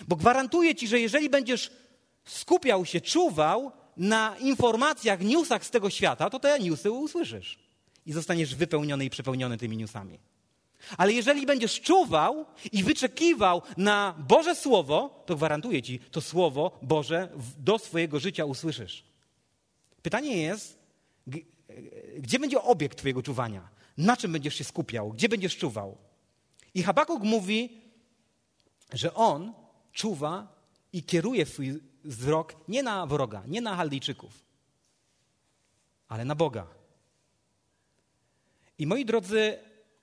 Bo gwarantuję ci, że jeżeli będziesz skupiał się, czuwał na informacjach, newsach z tego świata, to te newsy usłyszysz i zostaniesz wypełniony i przepełniony tymi newsami. Ale jeżeli będziesz czuwał i wyczekiwał na Boże Słowo, to gwarantuję ci, to Słowo Boże do swojego życia usłyszysz. Pytanie jest, gdzie będzie obiekt Twojego czuwania? Na czym będziesz się skupiał? Gdzie będziesz czuwał? I Habakuk mówi, że on czuwa i kieruje swój wzrok nie na wroga, nie na Chaldejczyków, ale na Boga. I moi drodzy,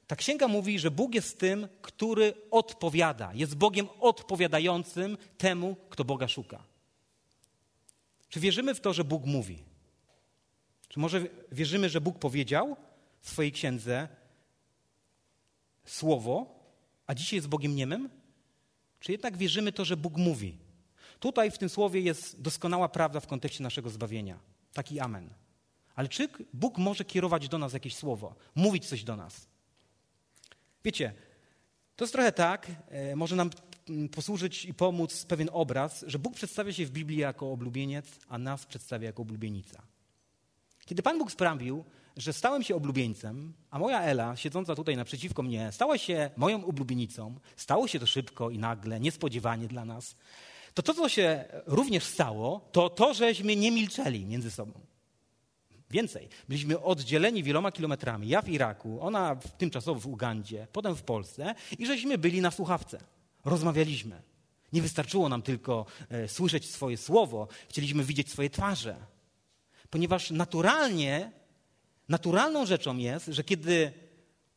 Ta księga mówi, że Bóg jest tym, który odpowiada. Jest Bogiem odpowiadającym temu, kto Boga szuka. Czy wierzymy w to, że Bóg mówi? Czy może wierzymy, że Bóg powiedział w swojej księdze słowo, a dzisiaj jest Bogiem niemym? Czy jednak wierzymy to, że Bóg mówi? Tutaj w tym słowie jest doskonała prawda w kontekście naszego zbawienia. Taki amen. Ale czy Bóg może kierować do nas jakieś słowo, mówić coś do nas? Wiecie, to jest trochę tak, e, może nam posłużyć i pomóc pewien obraz, że Bóg przedstawia się w Biblii jako oblubieniec, a nas przedstawia jako oblubienica. Kiedy Pan Bóg sprawił, że stałem się oblubieńcem, a moja Ela, siedząca tutaj naprzeciwko mnie, stała się moją oblubienicą, stało się to szybko i nagle, niespodziewanie dla nas, to to, co się również stało, to to, żeśmy nie milczeli między sobą. Więcej, byliśmy oddzieleni wieloma kilometrami. Ja w Iraku, ona tymczasowo w Ugandzie, potem w Polsce i żeśmy byli na słuchawce. Rozmawialiśmy. Nie wystarczyło nam tylko e, słyszeć swoje słowo, chcieliśmy widzieć swoje twarze. Ponieważ naturalnie, naturalną rzeczą jest, że kiedy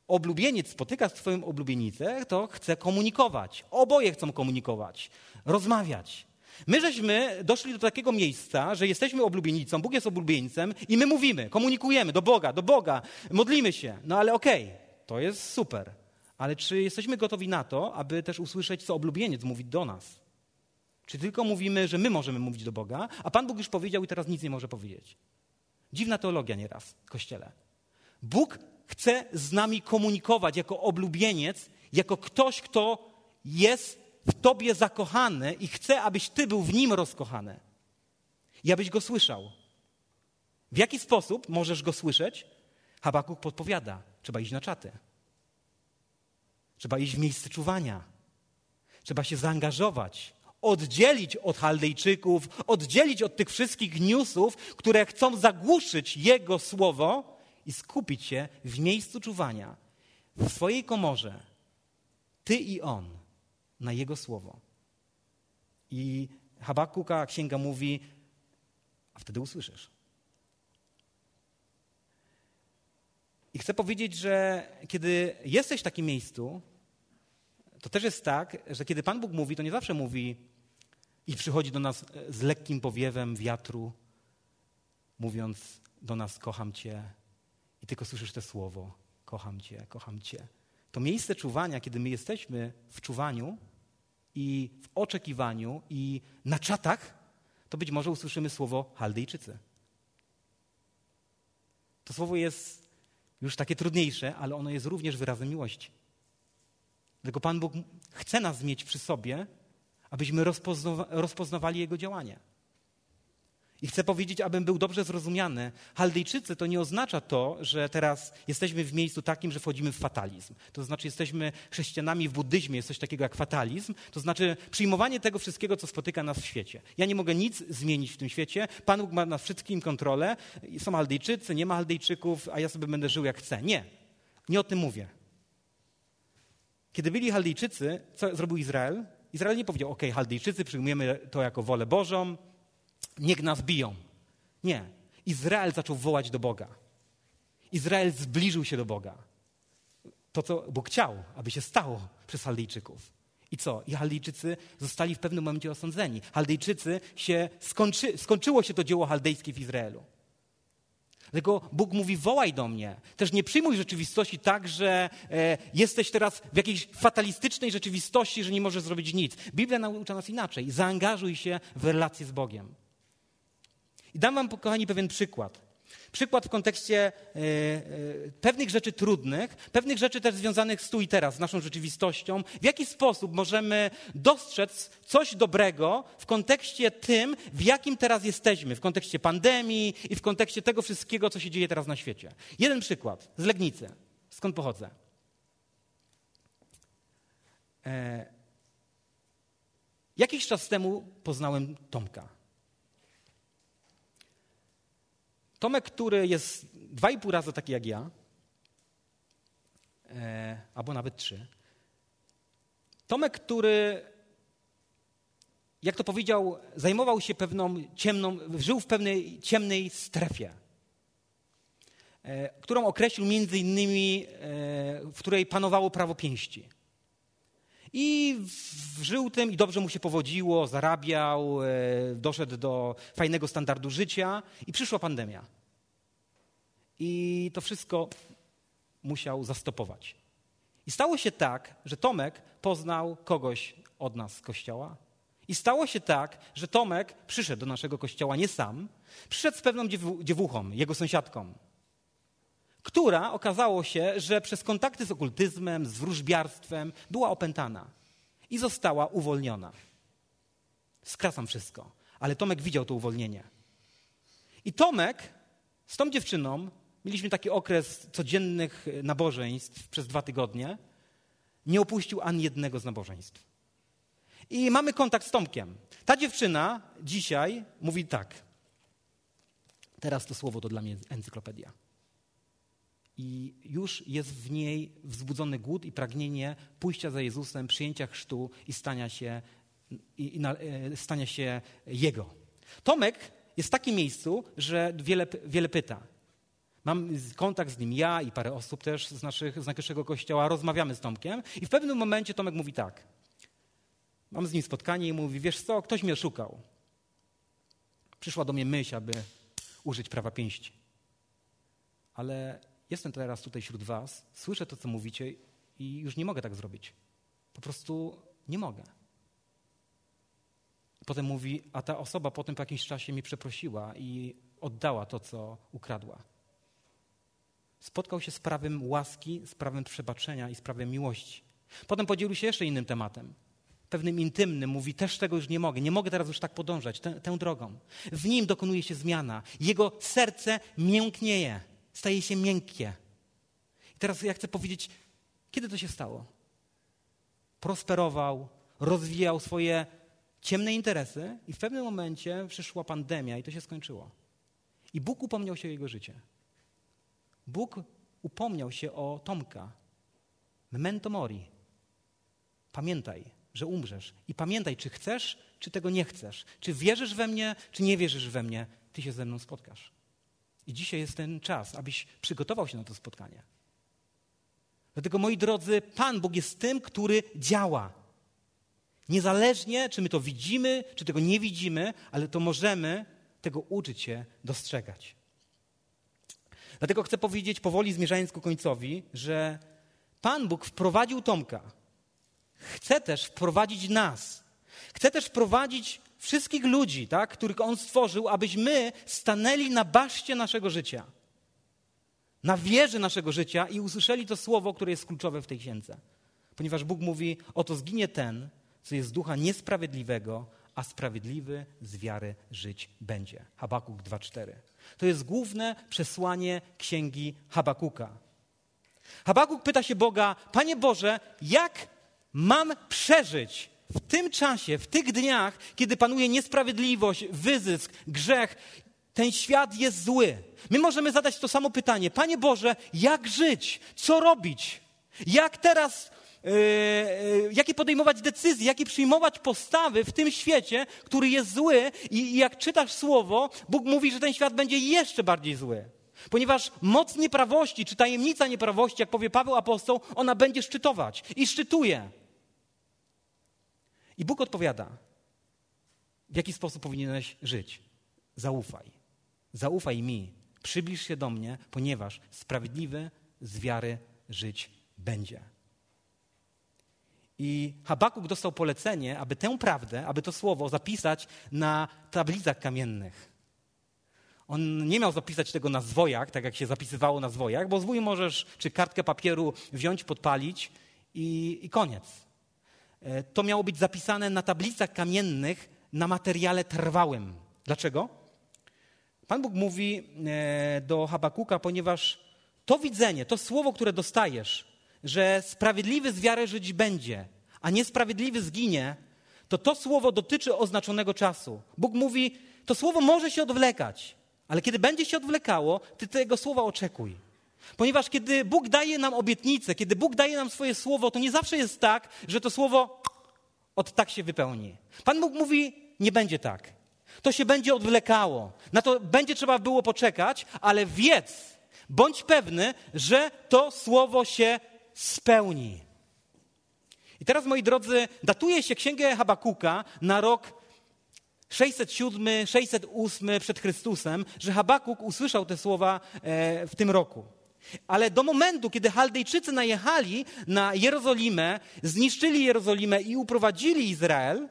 oblubieniec spotyka swoją oblubienicę, to chce komunikować. Oboje chcą komunikować, rozmawiać. My żeśmy doszli do takiego miejsca, że jesteśmy oblubienicą, Bóg jest oblubieńcem i my mówimy, komunikujemy do Boga, do Boga, modlimy się. No ale okej, okay, to jest super. Ale czy jesteśmy gotowi na to, aby też usłyszeć, co oblubieniec mówi do nas? Czy tylko mówimy, że my możemy mówić do Boga, a Pan Bóg już powiedział i teraz nic nie może powiedzieć? Dziwna teologia nieraz w kościele. Bóg chce z nami komunikować jako oblubieniec, jako ktoś, kto jest w tobie zakochany i chce, abyś ty był w nim rozkochany. I abyś go słyszał. W jaki sposób możesz go słyszeć? Habakuk podpowiada. Trzeba iść na czaty. Trzeba iść w miejsce czuwania. Trzeba się zaangażować, oddzielić od Chaldejczyków, oddzielić od tych wszystkich newsów, które chcą zagłuszyć Jego słowo i skupić się w miejscu czuwania, w swojej komorze. Ty i On na Jego słowo. I Habakuka księga mówi, a wtedy usłyszysz. I chcę powiedzieć, że kiedy jesteś w takim miejscu, to też jest tak, że kiedy Pan Bóg mówi, to nie zawsze mówi i przychodzi do nas z lekkim powiewem wiatru, mówiąc do nas: Kocham Cię, i tylko słyszysz to słowo: Kocham Cię, kocham Cię. To miejsce czuwania, kiedy my jesteśmy w czuwaniu i w oczekiwaniu i na czatach, to być może usłyszymy słowo Chaldejczycy. To słowo jest już takie trudniejsze, ale ono jest również wyrazem miłości. Dlatego Pan Bóg chce nas mieć przy sobie, abyśmy rozpoznawali Jego działanie. I chcę powiedzieć, abym był dobrze zrozumiany. Chaldejczycy to nie oznacza to, że teraz jesteśmy w miejscu takim, że wchodzimy w fatalizm. To znaczy, jesteśmy chrześcijanami w buddyzmie, jest coś takiego jak fatalizm. To znaczy, przyjmowanie tego wszystkiego, co spotyka nas w świecie. Ja nie mogę nic zmienić w tym świecie. Pan Bóg ma nad wszystkim kontrolę. Są Chaldejczycy, nie ma Chaldejczyków, a ja sobie będę żył jak chcę. Nie. Nie o tym mówię. Kiedy byli Chaldejczycy, co zrobił Izrael? Izrael nie powiedział, OK, Chaldejczycy, przyjmujemy to jako wolę Bożą, niech nas biją. Nie. Izrael zaczął wołać do Boga. Izrael zbliżył się do Boga. To, co Bóg chciał, aby się stało przez Chaldejczyków. I co? I Chaldejczycy zostali w pewnym momencie osądzeni. Chaldejczycy się skończy, skończyło się to dzieło chaldejskie w Izraelu. Dlatego Bóg mówi: wołaj do mnie. Też nie przyjmuj rzeczywistości tak, że e, jesteś teraz w jakiejś fatalistycznej rzeczywistości, że nie możesz zrobić nic. Biblia naucza nas inaczej. Zaangażuj się w relację z Bogiem. I dam wam, kochani, pewien przykład. Przykład w kontekście e, e, pewnych rzeczy trudnych, pewnych rzeczy też związanych z tu i teraz, z naszą rzeczywistością. W jaki sposób możemy dostrzec coś dobrego w kontekście tym, w jakim teraz jesteśmy, w kontekście pandemii i w kontekście tego wszystkiego, co się dzieje teraz na świecie. Jeden przykład z Legnicy. Skąd pochodzę? E, jakiś czas temu poznałem Tomka. Tomek, który jest dwa i pół razy taki jak ja, e, albo nawet trzy. Tomek, który, jak to powiedział, zajmował się pewną ciemną, żył w pewnej ciemnej strefie. e, którą określił między innymi, e, w której panowało prawo pięści. I żył tym i dobrze mu się powodziło, zarabiał, e, doszedł do fajnego standardu życia i przyszła pandemia. I to wszystko musiał zastopować. I stało się tak, że Tomek poznał kogoś od nas z kościoła. I stało się tak, że Tomek przyszedł do naszego kościoła nie sam, przyszedł z pewną dziewuchą, jego sąsiadką, która okazało się, że przez kontakty z okultyzmem, z wróżbiarstwem była opętana i została uwolniona. Skracam wszystko, ale Tomek widział to uwolnienie. I Tomek z tą dziewczyną mieliśmy taki okres codziennych nabożeństw przez dwa tygodnie. Nie opuścił ani jednego z nabożeństw. I mamy kontakt z Tomkiem. Ta dziewczyna dzisiaj mówi tak. Teraz to słowo to dla mnie encyklopedia i już jest w niej wzbudzony głód i pragnienie pójścia za Jezusem, przyjęcia chrztu i stania się, i, i, e, stania się Jego. Tomek jest w takim miejscu, że wiele, wiele pyta. Mam kontakt z nim ja i parę osób też z, naszych, z naszego kościoła, rozmawiamy z Tomkiem i w pewnym momencie Tomek mówi tak. Mam z nim spotkanie i mówi, wiesz co, ktoś mnie oszukał. Przyszła do mnie myśl, aby użyć prawa pięści. Ale jestem teraz tutaj wśród Was, słyszę to, co mówicie i już nie mogę tak zrobić. Po prostu nie mogę. Potem mówi, a ta osoba potem po jakimś czasie mi przeprosiła i oddała to, co ukradła. Spotkał się z prawem łaski, z prawem przebaczenia i z prawem miłości. Potem podzielił się jeszcze innym tematem. Pewnym intymnym, mówi, też tego już nie mogę, nie mogę teraz już tak podążać tę, tę drogą. W nim dokonuje się zmiana. Jego serce mięknieje staje się miękkie. I teraz ja chcę powiedzieć, kiedy to się stało? Prosperował, rozwijał swoje ciemne interesy i w pewnym momencie przyszła pandemia i to się skończyło. I Bóg upomniał się o jego życie. Bóg upomniał się o Tomka. Memento mori. Pamiętaj, że umrzesz. I pamiętaj, czy chcesz, czy tego nie chcesz. Czy wierzysz we mnie, czy nie wierzysz we mnie. Ty się ze mną spotkasz. I dzisiaj jest ten czas, abyś przygotował się na to spotkanie. Dlatego, moi drodzy, Pan Bóg jest tym, który działa. Niezależnie, czy my to widzimy, czy tego nie widzimy, ale to możemy tego uczyć się dostrzegać. Dlatego chcę powiedzieć powoli, zmierzając ku końcowi, że Pan Bóg wprowadził Tomka. Chce też wprowadzić nas. Chce też wprowadzić wszystkich ludzi, tak, których On stworzył, abyśmy stanęli na baszcie naszego życia, na wieży naszego życia i usłyszeli to słowo, które jest kluczowe w tej księdze. Ponieważ Bóg mówi, oto zginie ten, co jest ducha niesprawiedliwego, a sprawiedliwy z wiary żyć będzie. Habakuk 2,4. To jest główne przesłanie księgi Habakuka. Habakuk pyta się Boga, Panie Boże, jak mam przeżyć w tym czasie, w tych dniach, kiedy panuje niesprawiedliwość, wyzysk, grzech, ten świat jest zły. My możemy zadać to samo pytanie: Panie Boże, jak żyć? Co robić? Jak teraz, yy, jakie podejmować decyzje, jakie przyjmować postawy w tym świecie, który jest zły? I, I jak czytasz słowo, Bóg mówi, że ten świat będzie jeszcze bardziej zły. Ponieważ moc nieprawości, czy tajemnica nieprawości, jak powie Paweł apostoł, ona będzie szczytować i szczytuje. I Bóg odpowiada, w jaki sposób powinieneś żyć. Zaufaj. Zaufaj mi. Przybliż się do mnie, ponieważ sprawiedliwy z wiary żyć będzie. I Habakuk dostał polecenie, aby tę prawdę, aby to słowo zapisać na tablicach kamiennych. On nie miał zapisać tego na zwojach, tak jak się zapisywało na zwojach, bo zwój możesz, czy kartkę papieru wziąć, podpalić i, i koniec. E, to miało być zapisane na tablicach kamiennych na materiale trwałym. Dlaczego? Pan Bóg mówi e, do Habakuka, ponieważ to widzenie, to słowo, które dostajesz, że sprawiedliwy z wiary żyć będzie, a niesprawiedliwy zginie, to to słowo dotyczy oznaczonego czasu. Bóg mówi, to słowo może się odwlekać, ale kiedy będzie się odwlekało, ty tego słowa oczekuj. Ponieważ kiedy Bóg daje nam obietnicę, kiedy Bóg daje nam swoje słowo, to nie zawsze jest tak, że to słowo od tak się wypełni. Pan Bóg mówi, nie będzie tak. To się będzie odwlekało. Na to będzie trzeba było poczekać, ale wiedz, Bądź pewny, że to słowo się spełni. I teraz, moi drodzy, datuje się księgę Habakuka na rok 607, 608 przed Chrystusem, że Habakuk usłyszał te słowa e, w tym roku. Ale do momentu, kiedy Chaldejczycy najechali na Jerozolimę, zniszczyli Jerozolimę i uprowadzili Izrael,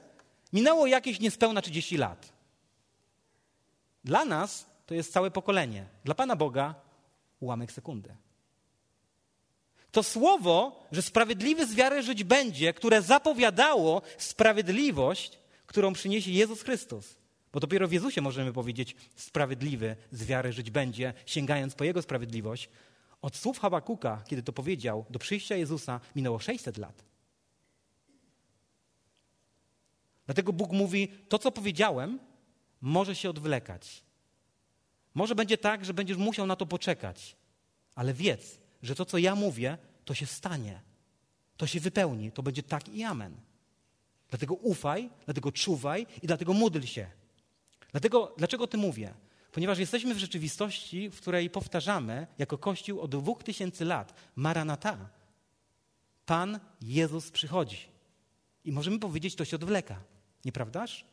minęło jakieś niespełna 30 lat. Dla nas to jest całe pokolenie. Dla Pana Boga ułamek sekundy. To słowo, że sprawiedliwy z wiary żyć będzie, które zapowiadało sprawiedliwość, którą przyniesie Jezus Chrystus. Bo dopiero w Jezusie możemy powiedzieć, sprawiedliwy z wiary żyć będzie, sięgając po Jego sprawiedliwość. Od słów Habakuka, kiedy to powiedział, do przyjścia Jezusa minęło 600 lat. Dlatego Bóg mówi, to co powiedziałem, może się odwlekać. Może będzie tak, że będziesz musiał na to poczekać, ale wiedz, że to, co ja mówię, to się stanie. To się wypełni. To będzie tak i amen. Dlatego ufaj, dlatego czuwaj i dlatego módl się. Dlatego, dlaczego o tym mówię? Ponieważ jesteśmy w rzeczywistości, w której powtarzamy jako Kościół od dwóch tysięcy lat Maranata. Pan Jezus przychodzi. I możemy powiedzieć, to się odwleka. Nieprawdaż?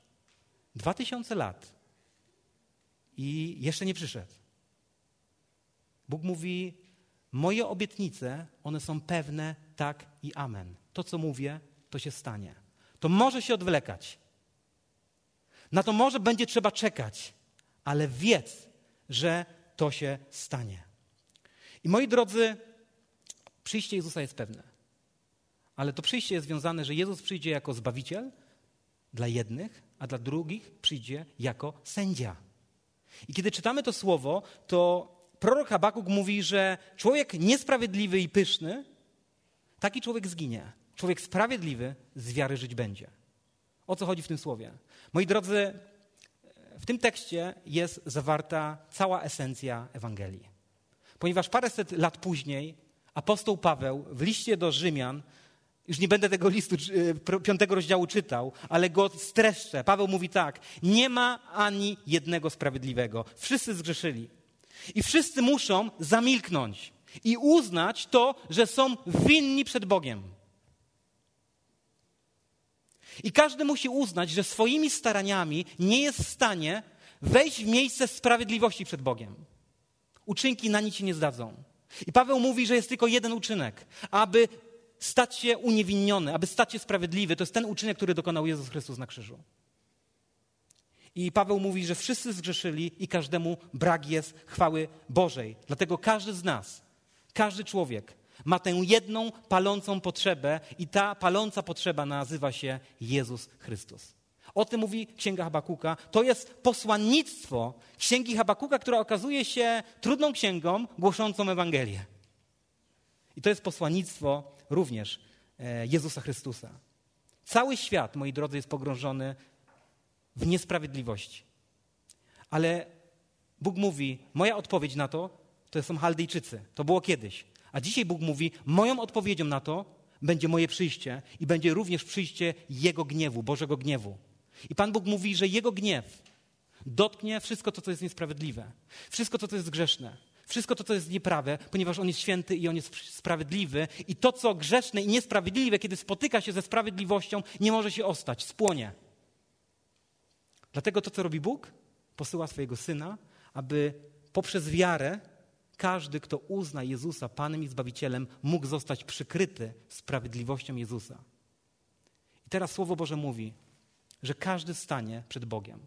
Dwa tysiące lat i jeszcze nie przyszedł. Bóg mówi: Moje obietnice, one są pewne, tak i amen. To, co mówię, to się stanie. To może się odwlekać. Na to może będzie trzeba czekać, ale wiedz, że to się stanie. I moi drodzy, przyjście Jezusa jest pewne. Ale to przyjście jest związane, że Jezus przyjdzie jako zbawiciel dla jednych, a dla drugich przyjdzie jako sędzia. I kiedy czytamy to słowo, to prorok Habakuk mówi, że człowiek niesprawiedliwy i pyszny, taki człowiek zginie. Człowiek sprawiedliwy z wiary żyć będzie. O co chodzi w tym słowie? Moi drodzy, w tym tekście jest zawarta cała esencja Ewangelii. Ponieważ paręset lat później apostoł Paweł w liście do Rzymian już nie będę tego listu y, piątego rozdziału czytał, ale go streszczę. Paweł mówi tak: Nie ma ani jednego sprawiedliwego. Wszyscy zgrzeszyli. I wszyscy muszą zamilknąć i uznać to, że są winni przed Bogiem. I każdy musi uznać, że swoimi staraniami nie jest w stanie wejść w miejsce sprawiedliwości przed Bogiem. Uczynki na nic się nie zdadzą. I Paweł mówi, że jest tylko jeden uczynek, aby stać się uniewinniony, aby stać się sprawiedliwy. To jest ten uczynek, który dokonał Jezus Chrystus na krzyżu. I Paweł mówi, że wszyscy zgrzeszyli i każdemu brak jest chwały Bożej. Dlatego każdy z nas, każdy człowiek ma tę jedną palącą potrzebę i ta paląca potrzeba nazywa się Jezus Chrystus. O tym mówi Księga Habakuka. To jest posłannictwo Księgi Habakuka, która okazuje się trudną księgą głoszącą Ewangelię. I to jest posłannictwo również e, Jezusa Chrystusa. Cały świat, moi drodzy, jest pogrążony w niesprawiedliwości. Ale Bóg mówi, moja odpowiedź na to to są Chaldejczycy. To było kiedyś. A dzisiaj Bóg mówi, moją odpowiedzią na to będzie moje przyjście i będzie również przyjście Jego gniewu, Bożego gniewu. I Pan Bóg mówi, że Jego gniew dotknie wszystko to, co jest niesprawiedliwe, wszystko to, co jest grzeszne, wszystko to, co jest nieprawe, ponieważ On jest święty i On jest sprawiedliwy. I to, co grzeszne i niesprawiedliwe, kiedy spotyka się ze sprawiedliwością, nie może się ostać, spłonie. Dlatego to, co robi Bóg, posyła swojego Syna, aby poprzez wiarę każdy, kto uzna Jezusa Panem i Zbawicielem, mógł zostać przykryty sprawiedliwością Jezusa. I teraz Słowo Boże mówi, że każdy stanie przed Bogiem.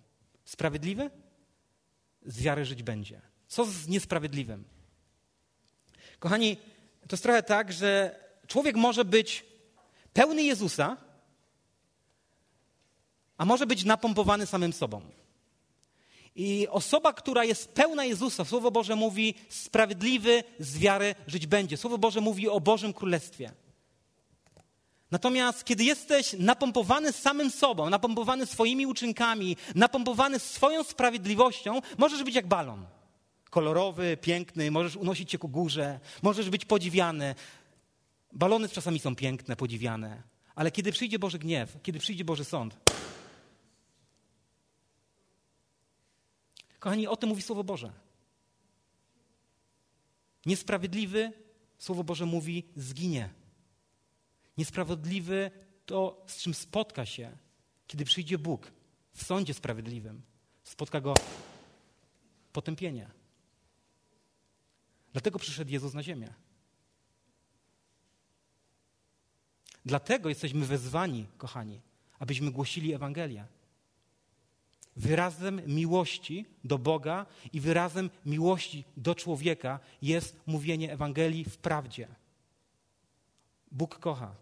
Sprawiedliwy? Z wiary żyć będzie. Co z niesprawiedliwym? Kochani, to jest trochę tak, że człowiek może być pełny Jezusa, a może być napompowany samym sobą. I osoba, która jest pełna Jezusa, Słowo Boże mówi, sprawiedliwy z wiary żyć będzie. Słowo Boże mówi o Bożym Królestwie. Natomiast kiedy jesteś napompowany samym sobą, napompowany swoimi uczynkami, napompowany swoją sprawiedliwością, możesz być jak balon kolorowy, piękny, możesz unosić się ku górze, możesz być podziwiany. Balony czasami są piękne, podziwiane, ale kiedy przyjdzie Boży gniew, kiedy przyjdzie Boży sąd, Kochani, o tym mówi Słowo Boże. Niesprawiedliwy, Słowo Boże mówi, zginie. Niesprawiedliwy to, z czym spotka się, kiedy przyjdzie Bóg w sądzie sprawiedliwym. Spotka go potępienie. Dlatego przyszedł Jezus na ziemię. Dlatego jesteśmy wezwani, kochani, abyśmy głosili Ewangelię. Wyrazem miłości do Boga i wyrazem miłości do człowieka jest mówienie Ewangelii w prawdzie. Bóg kocha.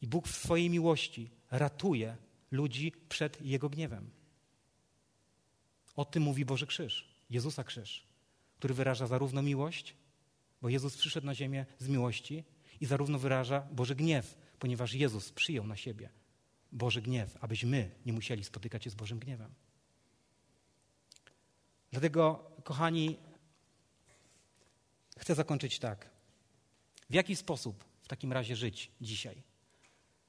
I Bóg w swojej miłości ratuje ludzi przed Jego gniewem. O tym mówi Boży Krzyż, Jezusa Krzyż, który wyraża zarówno miłość, bo Jezus przyszedł na ziemię z miłości, i zarówno wyraża Boży gniew, ponieważ Jezus przyjął na siebie Boży gniew, abyśmy nie musieli spotykać się z Bożym gniewem. Dlatego, kochani, chcę zakończyć tak. W jaki sposób w takim razie żyć dzisiaj?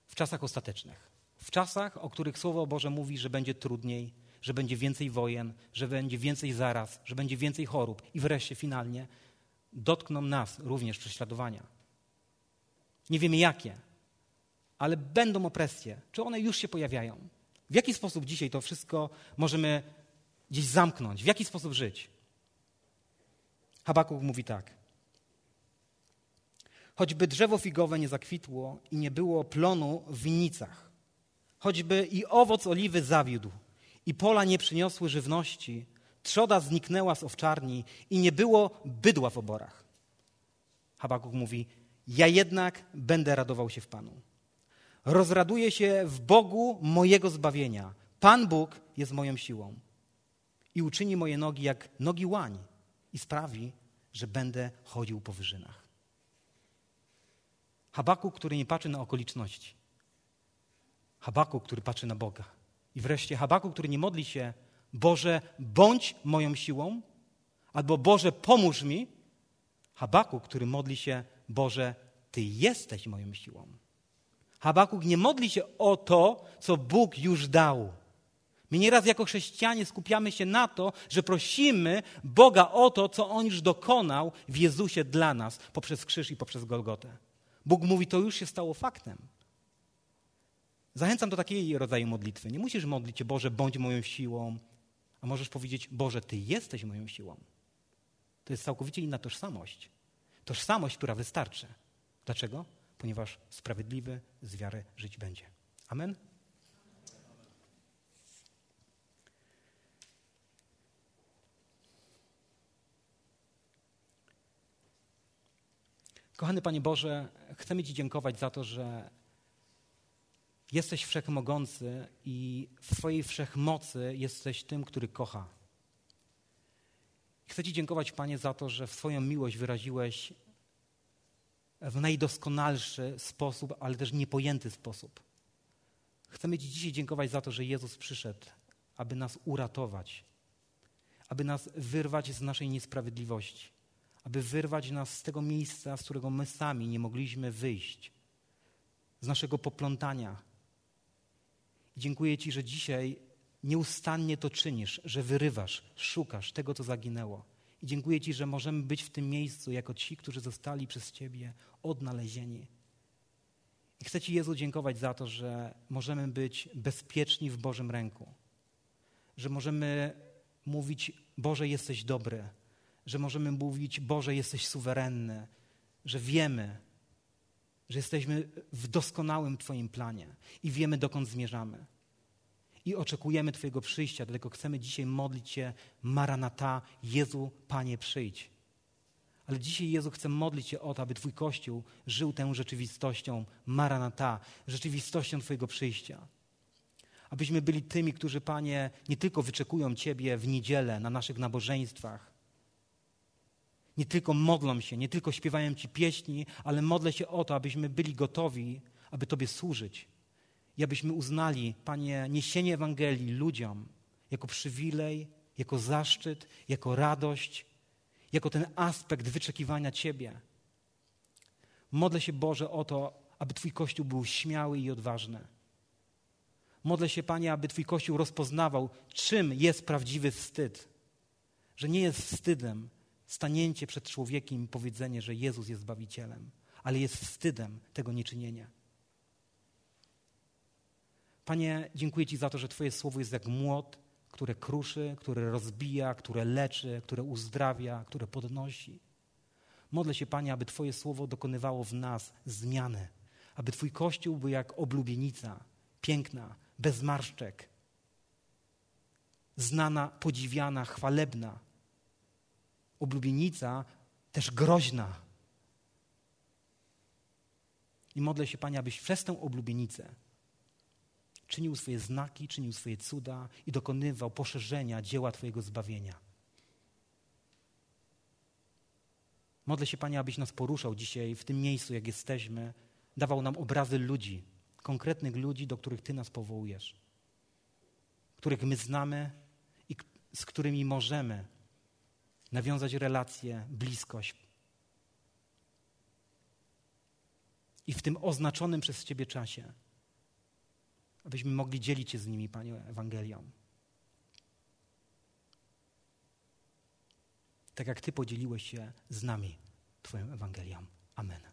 W czasach ostatecznych. W czasach, o których Słowo Boże mówi, że będzie trudniej, że będzie więcej wojen, że będzie więcej zaraz, że będzie więcej chorób i wreszcie finalnie dotkną nas również prześladowania. Nie wiemy jakie, ale będą opresje. Czy one już się pojawiają? W jaki sposób dzisiaj to wszystko możemy gdzieś zamknąć? W jaki sposób żyć? Habakuk mówi tak. Choćby drzewo figowe nie zakwitło i nie było plonu w winnicach, choćby i owoc oliwy zawiódł i pola nie przyniosły żywności, trzoda zniknęła z owczarni i nie było bydła w oborach. Habakuk mówi, ja jednak będę radował się w Panu. Rozraduję się w Bogu mojego zbawienia. Pan Bóg jest moją siłą i uczyni moje nogi jak nogi łań i sprawi, że będę chodził po wyżynach. Habaku, który nie patrzy na okoliczności. Habaku, który patrzy na Boga. I wreszcie Habaku, który nie modli się, Boże, bądź moją siłą, albo Boże, pomóż mi. Habaku, który modli się, Boże, Ty jesteś moją siłą. Habakuk nie modli się o to, co Bóg już dał. My nieraz jako chrześcijanie skupiamy się na to, że prosimy Boga o to, co On już dokonał w Jezusie dla nas poprzez krzyż i poprzez Golgotę. Bóg mówi, to już się stało faktem. Zachęcam do takiej rodzaju modlitwy. Nie musisz modlić się, Boże, bądź moją siłą, a możesz powiedzieć, Boże, Ty jesteś moją siłą. To jest całkowicie inna tożsamość. Tożsamość, która wystarczy. Dlaczego? Ponieważ sprawiedliwy z wiary żyć będzie. Amen? Kochany Panie Boże, chcemy Ci dziękować za to, że jesteś wszechmogący i w swojej wszechmocy jesteś tym, który kocha. Chcę Ci dziękować, Panie, za to, że w swoją miłość wyraziłeś w najdoskonalszy sposób, ale też niepojęty sposób. Chcemy Ci dzisiaj dziękować za to, że Jezus przyszedł, aby nas uratować, aby nas wyrwać z naszej niesprawiedliwości, aby wyrwać nas z tego miejsca, z którego my sami nie mogliśmy wyjść, z naszego poplątania. Dziękuję Ci, że dzisiaj nieustannie to czynisz, że wyrywasz, szukasz tego, co zaginęło. I dziękuję Ci, że możemy być w tym miejscu jako ci, którzy zostali przez Ciebie odnalezieni. I chcę Ci, Jezu, dziękować za to, że możemy być bezpieczni w Bożym ręku. Że możemy mówić, Boże, jesteś dobry. Że możemy mówić, Boże, jesteś suwerenny. Że wiemy, że jesteśmy w doskonałym Twoim planie i wiemy, dokąd zmierzamy i oczekujemy Twojego przyjścia. Dlatego chcemy dzisiaj modlić się Maranata, Jezu, Panie, przyjdź. Ale dzisiaj Jezu chce modlić się o to, aby Twój Kościół żył tę rzeczywistością Maranata, rzeczywistością Twojego przyjścia. Abyśmy byli tymi, którzy, Panie, nie tylko wyczekują Ciebie w niedzielę na naszych nabożeństwach, nie tylko modlą się, nie tylko śpiewają Ci pieśni, ale modlę się o to, abyśmy byli gotowi, aby Tobie służyć i abyśmy uznali, Panie, niesienie Ewangelii ludziom jako przywilej, jako zaszczyt, jako radość, jako ten aspekt wyczekiwania Ciebie. Modlę się, Boże, o to, aby Twój Kościół był śmiały i odważny. Modlę się, Panie, aby Twój Kościół rozpoznawał, czym jest prawdziwy wstyd. Że nie jest wstydem stanięcie przed człowiekiem i powiedzenie, że Jezus jest Zbawicielem, ale jest wstydem tego nieczynienia. Panie, dziękuję Ci za to, że Twoje słowo jest jak młot, które kruszy, które rozbija, które leczy, które uzdrawia, które podnosi. Modlę się, Panie, aby Twoje słowo dokonywało w nas zmiany, aby Twój kościół był jak oblubienica, piękna, bez marszczek, znana, podziwiana, chwalebna. Oblubienica też groźna. I modlę się, Panie, abyś przez tę oblubienicę czynił swoje znaki, czynił swoje cuda i dokonywał poszerzenia dzieła Twojego zbawienia. Modlę się, Panie, abyś nas poruszał dzisiaj w tym miejscu, jak jesteśmy, dawał nam obrazy ludzi, konkretnych ludzi, do których Ty nas powołujesz, których my znamy i z którymi możemy nawiązać relacje, bliskość. I w tym oznaczonym przez Ciebie czasie abyśmy mogli dzielić się z nimi, Panie, Ewangelią. Tak jak Ty podzieliłeś się z nami Twoją Ewangelią. Amen.